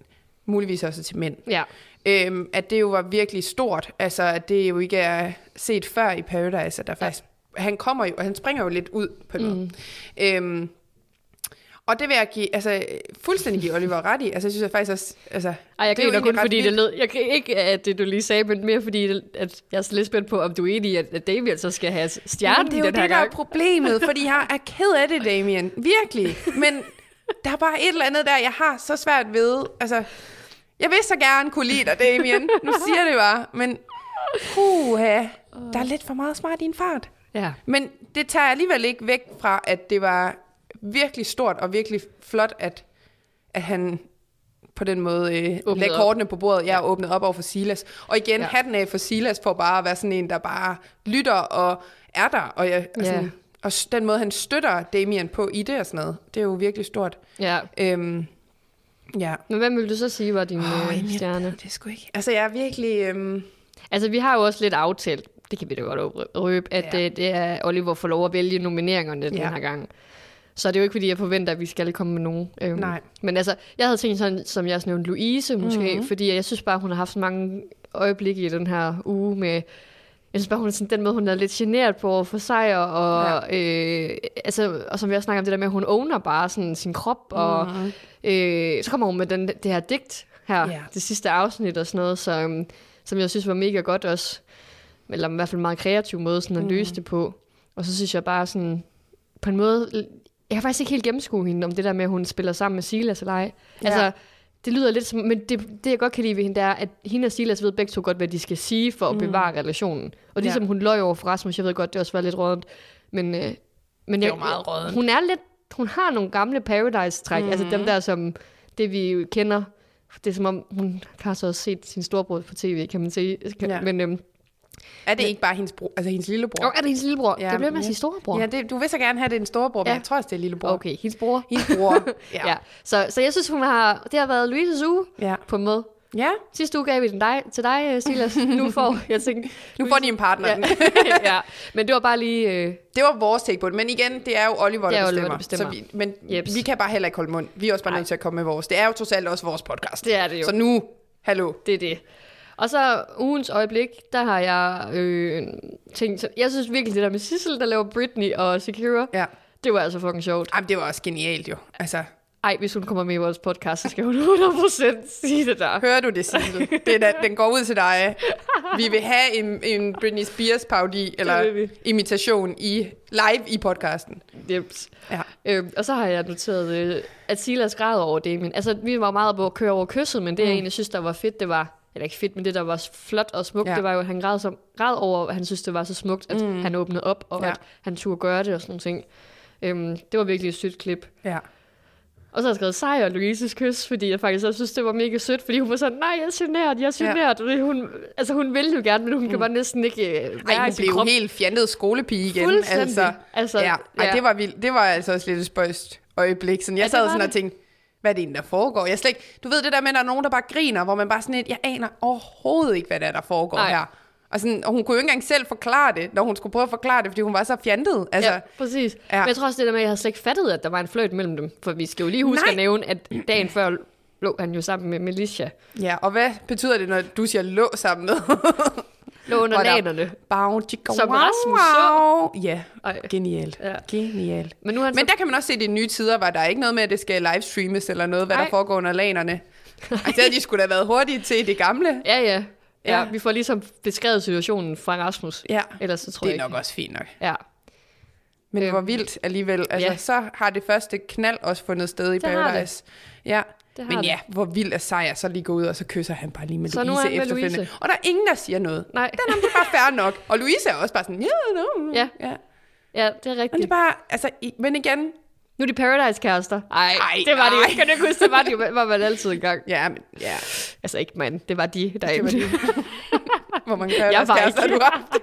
muligvis også er til mænd. Ja, Øhm, at det jo var virkelig stort. Altså, at det jo ikke er set før i Paradise, at der faktisk... Han kommer jo, og han springer jo lidt ud på noget. Mm. Øhm, Og det vil jeg give, altså, fuldstændig give Oliver ret i. Altså, jeg synes jeg faktisk også, altså, Ej, jeg det er griner kun fordi det vildt. lød... Jeg kan ikke, at det du lige sagde, men mere fordi, at jeg er lidt spændt på, om du er enig i, at David så skal have Jamen, stjernen det er jo den her det, der gang. er problemet, fordi jeg er ked af det, Damien. Virkelig. Men der er bare et eller andet der, jeg har så svært ved. Altså, jeg vil så gerne kunne lide dig, Damien. Nu siger det bare. Men, puha, der er lidt for meget smart i en fart. Ja. Men det tager alligevel ikke væk fra, at det var virkelig stort og virkelig flot, at, at han på den måde øh, lagde op. kortene på bordet. Jeg ja. åbnet op over for Silas. Og igen, Ja. hatten af for Silas for bare at være sådan en, der bare lytter og er der. Og, jeg, og, Ja. sådan, og den måde, han støtter Damien på i det og sådan noget, det er jo virkelig stort. ja. Øhm, ja. Men hvad vil du så sige var din oh, jeg stjerne? ved det sgu ikke. Altså, jeg er virkelig... Øhm, Altså, vi har jo også lidt aftalt, det kan vi da godt røbe, at Ja. ja. det, det er Oliver får lov at vælge nomineringerne ja. den her gang. Så det er jo ikke, fordi jeg forventer, at vi skal komme med nogen. Øhm, Nej. Men altså, jeg havde tænkt sådan, som jeg nævnte, Louise måske, Mhm. mm-hmm. fordi jeg synes bare, hun har haft så mange øjeblikke i den her uge med... Jeg synes bare, hun er sådan, den måde, hun er lidt generet på over for sig, og, ja. øh, altså, og som jeg også snakker om det der med, at hun owner bare sådan sin krop, og Mhm. øh, så kommer hun med den, det her digt her, Ja. det sidste afsnit og sådan noget, så, um, som jeg synes var mega godt også, eller i hvert fald en meget kreativ måde sådan at Mhm. løse det på. Og så synes jeg bare sådan, på en måde, jeg kan faktisk ikke helt gennemskue hende om det der med, at hun spiller sammen med Silas eller ej. Ja. Altså, det lyder lidt som, men det, det jeg godt kan lide ved hende, det er, at hende og Silas ved begge to godt, hvad de skal sige for at bevare relationen. Og ligesom Ja. hun løj over for Rasmus, jeg ved godt, det også var lidt rådent, men, øh, men Det jeg, meget råddent. hun er lidt, hun har nogle gamle Paradise-træk, mm. altså dem der, som det vi kender, det er som om, hun har så også set sin storebror på tv, kan man sige. Kan, Ja. Men, øhm, er det ikke bare hendes, bro, altså hendes lillebror? oh, er det hendes lillebror? Ja, det bliver med at ja. sige storebror. Ja, det, du vil så gerne have, det er en storebror, men Ja. jeg tror også, det er lillebror. Okay, hendes bror. Hendes bror. Ja. ja. Så, så jeg synes, hun har, det har været Louises uge ja. på en måde. Ja, Sidste uge gav vi den dig, til dig, øh, Silas. Nu får jeg tænkte, nu får de en partner. ja. ja. Men det var bare lige... Øh, Det var vores take på det. Men igen, det er jo Oliver, er der Oliver, bestemmer. der bestemmer. Så vi, men Jeps. vi kan bare heller ikke holde mund. Vi er også bare Nej. nødt til at komme med vores. Det er jo trods alt også vores podcast. det er det jo. Så nu, hallo. Det er det. Og så ugens øjeblik, der har jeg øh, tænkt... Jeg synes virkelig, det der med Sissel, der laver Britney og Secure, Ja. det var altså fucking sjovt. Jamen, det var også genialt jo. Altså, Ej, hvis hun kommer med i vores podcast, så skal hun 100% sige det der. hører du det, Sissel? Er, den går ud til dig. Vi vil have en, en Britney Spears parodi eller imitation i live i podcasten. Jeps. Ja. Øhm, og så har jeg noteret, øh, at Silas græd over Damien. Altså, vi var meget på at køre over kysset, men det, mm. jeg egentlig synes, der var fedt, det var... Eller ikke fedt, men det, der var flot og smukt, Ja. det var jo, at han græd, som, græd over, at han synes, det var så smukt, at mm. han åbnede op, og Ja. at han turde gøre det og sådan ting. Øhm, det var virkelig et sødt klip. Ja. Og så har jeg skrevet sejr og Louises kys, fordi jeg faktisk også synes, det var mega sødt, fordi hun var sådan, nej, jeg er generet, jeg er generet. Ja. Hun, altså, hun ville jo gerne, men hun mm. kan bare næsten ikke øh, være Ej, hun blev krop. helt fjantet skolepige igen. Fuldstændig. Altså, Altså, ja. Ej, ja. det var vildt. Det var altså også lidt et spøjst øjeblik. Sådan, jeg Ja, sad sådan og det. tænkte, hvad er det egentlig, der foregår? Jeg er slet ikke, du ved det der med, at der er nogen, der bare griner, hvor man bare sådan lidt, jeg aner overhovedet ikke, hvad det er, der foregår Nej. her. Og, sådan, og hun kunne jo ikke engang selv forklare det, når hun skulle prøve at forklare det, fordi hun var så fjantet. Altså, ja, præcis. ja. Men jeg tror også, det der med, at jeg havde slet ikke fattet, at der var en fløjt mellem dem. For vi skal jo lige huske Nej. at nævne, at dagen før lå han jo sammen med Melissa. ja, og hvad betyder det, når du siger lå sammen med? Lå under lanerne. Bounty, Som Rasmus så. Ja, Ej. genialt. Ja. Genialt. Men nu han Men så... der kan man også se de nye tider, hvor der er ikke noget med, at det skal livestreames eller noget, hvad Nej. der foregår under lanerne. Altså, de skulle da have været hurtige til det gamle. Ja, ja. Ja, Ja. vi får ligesom beskrevet situationen fra Rasmus. Ja, Ellers så tror det jeg er ikke. nok også fint nok. Ja, Men Øhm, hvor vildt alligevel. Altså, ja. så har det første knald også fundet sted i Det har det. Paradise. Ja, det men det. ja, hvor vild er sejr, så lige gå ud, og så kysser han bare lige med Så Louise med efterfølgende. Louise. Og der er ingen, der siger noget. Nej, Den er det bare fair nok. Og Louise er også bare sådan, ja, no. Ja. ja. ja, det er Men det rigtigt. er bare, altså, i- men igen, Nu er de Paradise-kærester. Ej, Ej, det var det jo. nej. Kan du ikke huske, det var det jo, var man altid engang. ja, men, ja, Altså ikke mand, det var de det var det. hvor mange Jeg var kærester ikke. du har haft.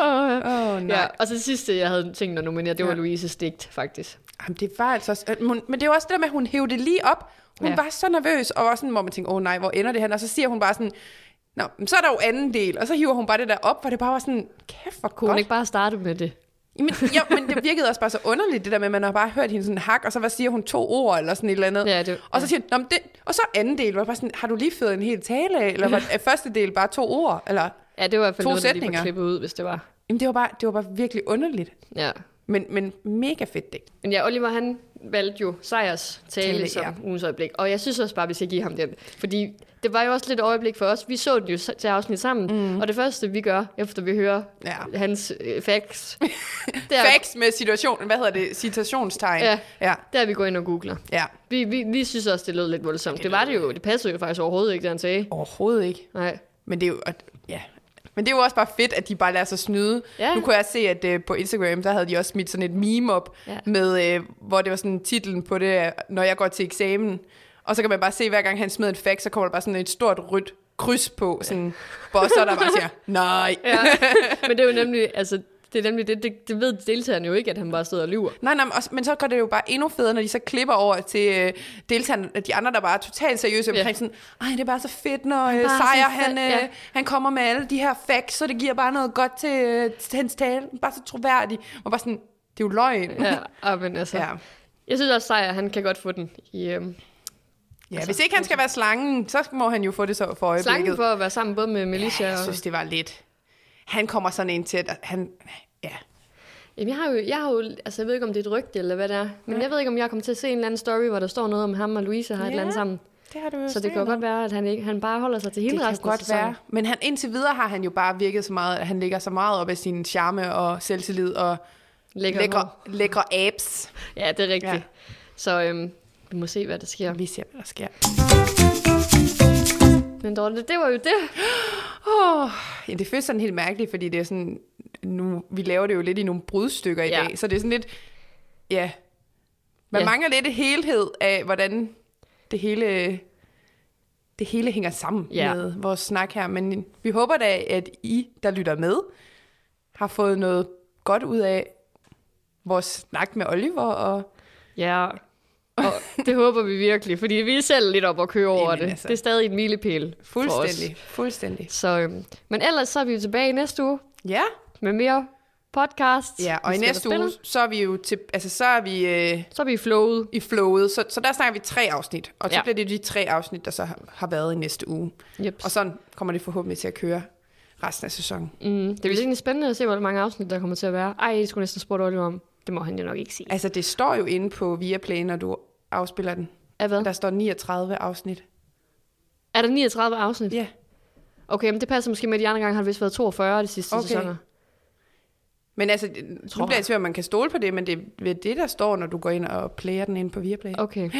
Åh, oh, nej. ja, og så det sidste, jeg havde tænkt at nominere, det var Ja. Louises digt, faktisk. Jamen, det var altså også, hun- men det er jo også det der med, at hun hævde det lige op. Hun Ja. var så nervøs, og var sådan, hvor man tænker, åh oh, nej, hvor ender det hen? Og så siger hun bare sådan, Nå, men så er der jo anden del, og så hiver hun bare det der op, hvor det bare var sådan, kæft hvor Kunne godt. hun ikke bare starte med det? Jamen, ja, men det virkede også bare så underligt, det der med, at man har bare hørt hende sådan hak, og så hvad siger hun to ord, eller sådan et eller andet. Ja, det- og så siger hun, men det, og så anden del, var bare sådan, har du lige fået en hel tale af, eller var første del bare to ord, eller, Ja, det var i hvert fald To noget, der lige sætninger. klippet ud, hvis det var. jamen det var bare, det var bare virkelig underligt. Ja. Men, men mega fedt digt. Men ja, Oliver, han valgte jo Sejers tale, Tale, som ja. ugens øjeblik. Og jeg synes også bare, vi skal give ham den. Fordi det var jo også lidt øjeblik for os. Vi så den jo til afsnit sammen. Mm. Og det første, vi gør, efter vi hører Ja. hans øh, facts, det er, Facts med situation, hvad hedder det, citationstegn. Ja. ja. der vi går ind og googler. ja. Vi, vi, vi synes også, det lød lidt voldsomt. Det var det jo. Det passede jo faktisk overhovedet ikke, det han sagde. Overhovedet ikke. Nej. Men det er jo. Men det er jo også bare fedt, at de bare lader sig snyde. Ja. Nu kunne jeg se, at uh, på Instagram, der havde de også smidt sådan et meme op, Ja. med, uh, hvor det var sådan titlen på det, når jeg går til eksamen. Og så kan man bare se, hver gang han smider en fax, så kommer der bare sådan et stort rødt kryds på, sådan bosser, der bare siger, nej. Ja. Men det er jo nemlig, altså, det er nemlig det, det, det ved deltagerne jo ikke, at han bare sidder og lyver. Nej, nej, men også, men så går det jo bare endnu federe, når de så klipper over til øh, deltagerne, de andre, der bare er totalt seriøse Ja. omkring sådan, ej, det er bare så fedt, når øh, Sejr, han, øh, ja. han kommer med alle de her facts, så det giver bare noget godt til, øh, til hans tale. Bare så troværdig. Og bare sådan, det er jo løgn. Ja, og men altså, ja. ja. jeg synes også, Sejr, han kan godt få den i øhm, ja Altså, hvis ikke han skal være slangen, så må han jo få det så for øjeblikket. slangen for at være sammen både med Melissa Ja, jeg synes, det var lidt... Han kommer sådan ind til, at han... Ja, Jamen, jeg har jo, jeg har jo, altså jeg ved ikke, om det er et rygte, eller hvad det er, men Ja. jeg ved ikke, om jeg kommer til at se en eller anden story, hvor der står noget om ham og Louise har et Ja, eller andet sammen. det har du jo Så det kan godt være, at han, ikke, han bare holder sig til hele Det kan resten af godt sæsonen. være. Men han, indtil videre har han jo bare virket så meget, at han ligger så meget op af sin charme og selvtillid og Lækker lækre, hår. lækre abs. Ja, det er rigtigt. Ja. Så øhm, vi må se, hvad der sker. Vi ser, hvad der sker. Men Dorte, det var jo det. Oh, ja, det føles sådan helt mærkeligt, fordi det er sådan, nu, vi laver det jo lidt i nogle brudstykker i Ja. dag, så det er sådan lidt, ja, man Ja. mangler lidt helhed af, hvordan det hele, det hele hænger sammen Ja. med vores snak her, men vi håber da, at I, der lytter med, har fået noget godt ud af vores snak med Oliver, og Ja, og det håber vi virkelig, fordi vi er selv lidt op og køre over Jamen, det. altså. Det er stadig en milepæl fuldstændig, fuldstændig. Så, øhm, men ellers så er vi jo tilbage i næste uge Ja, med mere podcast. ja og i næste uge, så er vi jo til, altså så er vi... Øh, Så er vi i flowet. i flowet. Så, så der snakker vi tre afsnit, og så ja. Bliver det de tre afsnit, der så har, har været i næste uge. Yep. Og sådan kommer det forhåbentlig til at køre resten af sæsonen. Mm, det bliver egentlig spændende at se, hvor mange afsnit der kommer til at være. Ej, det skulle næsten spørge Oliver om. Det må han jo nok ikke sige. Altså, det står jo inde på Viaplay, når du afspiller den. Er, hvad? Der står 39 afsnit. er der 39 afsnit? Ja. Okay, men det passer måske med, at de andre gange har det vist været 42 de sidste Okay. sæsoner. Men altså, nu Tror bliver jeg tvivl, om man kan stole på det, men det er det, der står, når du går ind og player den ind på Viaplay. Okay.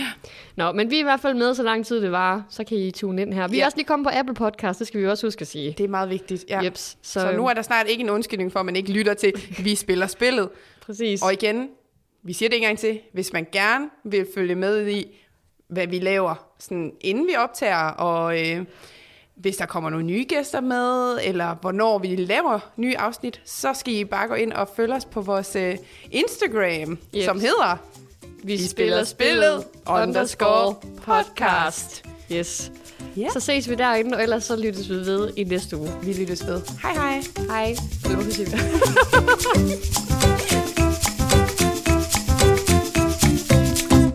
Nå, men vi er i hvert fald med, så lang tid det var. Så kan I tune ind her. Vi er Ja. også lige kommet på Apple Podcast, det skal vi også huske at sige. Det er meget vigtigt, ja. Jeps. Så, Så, så nu er der snart ikke en undskyldning for, at man ikke lytter til, vi spiller spillet. Præcis. Og igen, vi siger det en gang til, hvis man gerne vil følge med i, hvad vi laver, sådan, inden vi optager, og øh, hvis der kommer nogle nye gæster med, eller hvornår vi laver nye afsnit, så skal I bare gå ind og følge os på vores øh, Instagram, yep. som hedder vi spiller spillet underscore podcast. Yes. Ja. Så ses vi derinde, og ellers så lyttes vi ved i næste uge. Vi lyttes ved. Hej hej. Hej. Eller sige?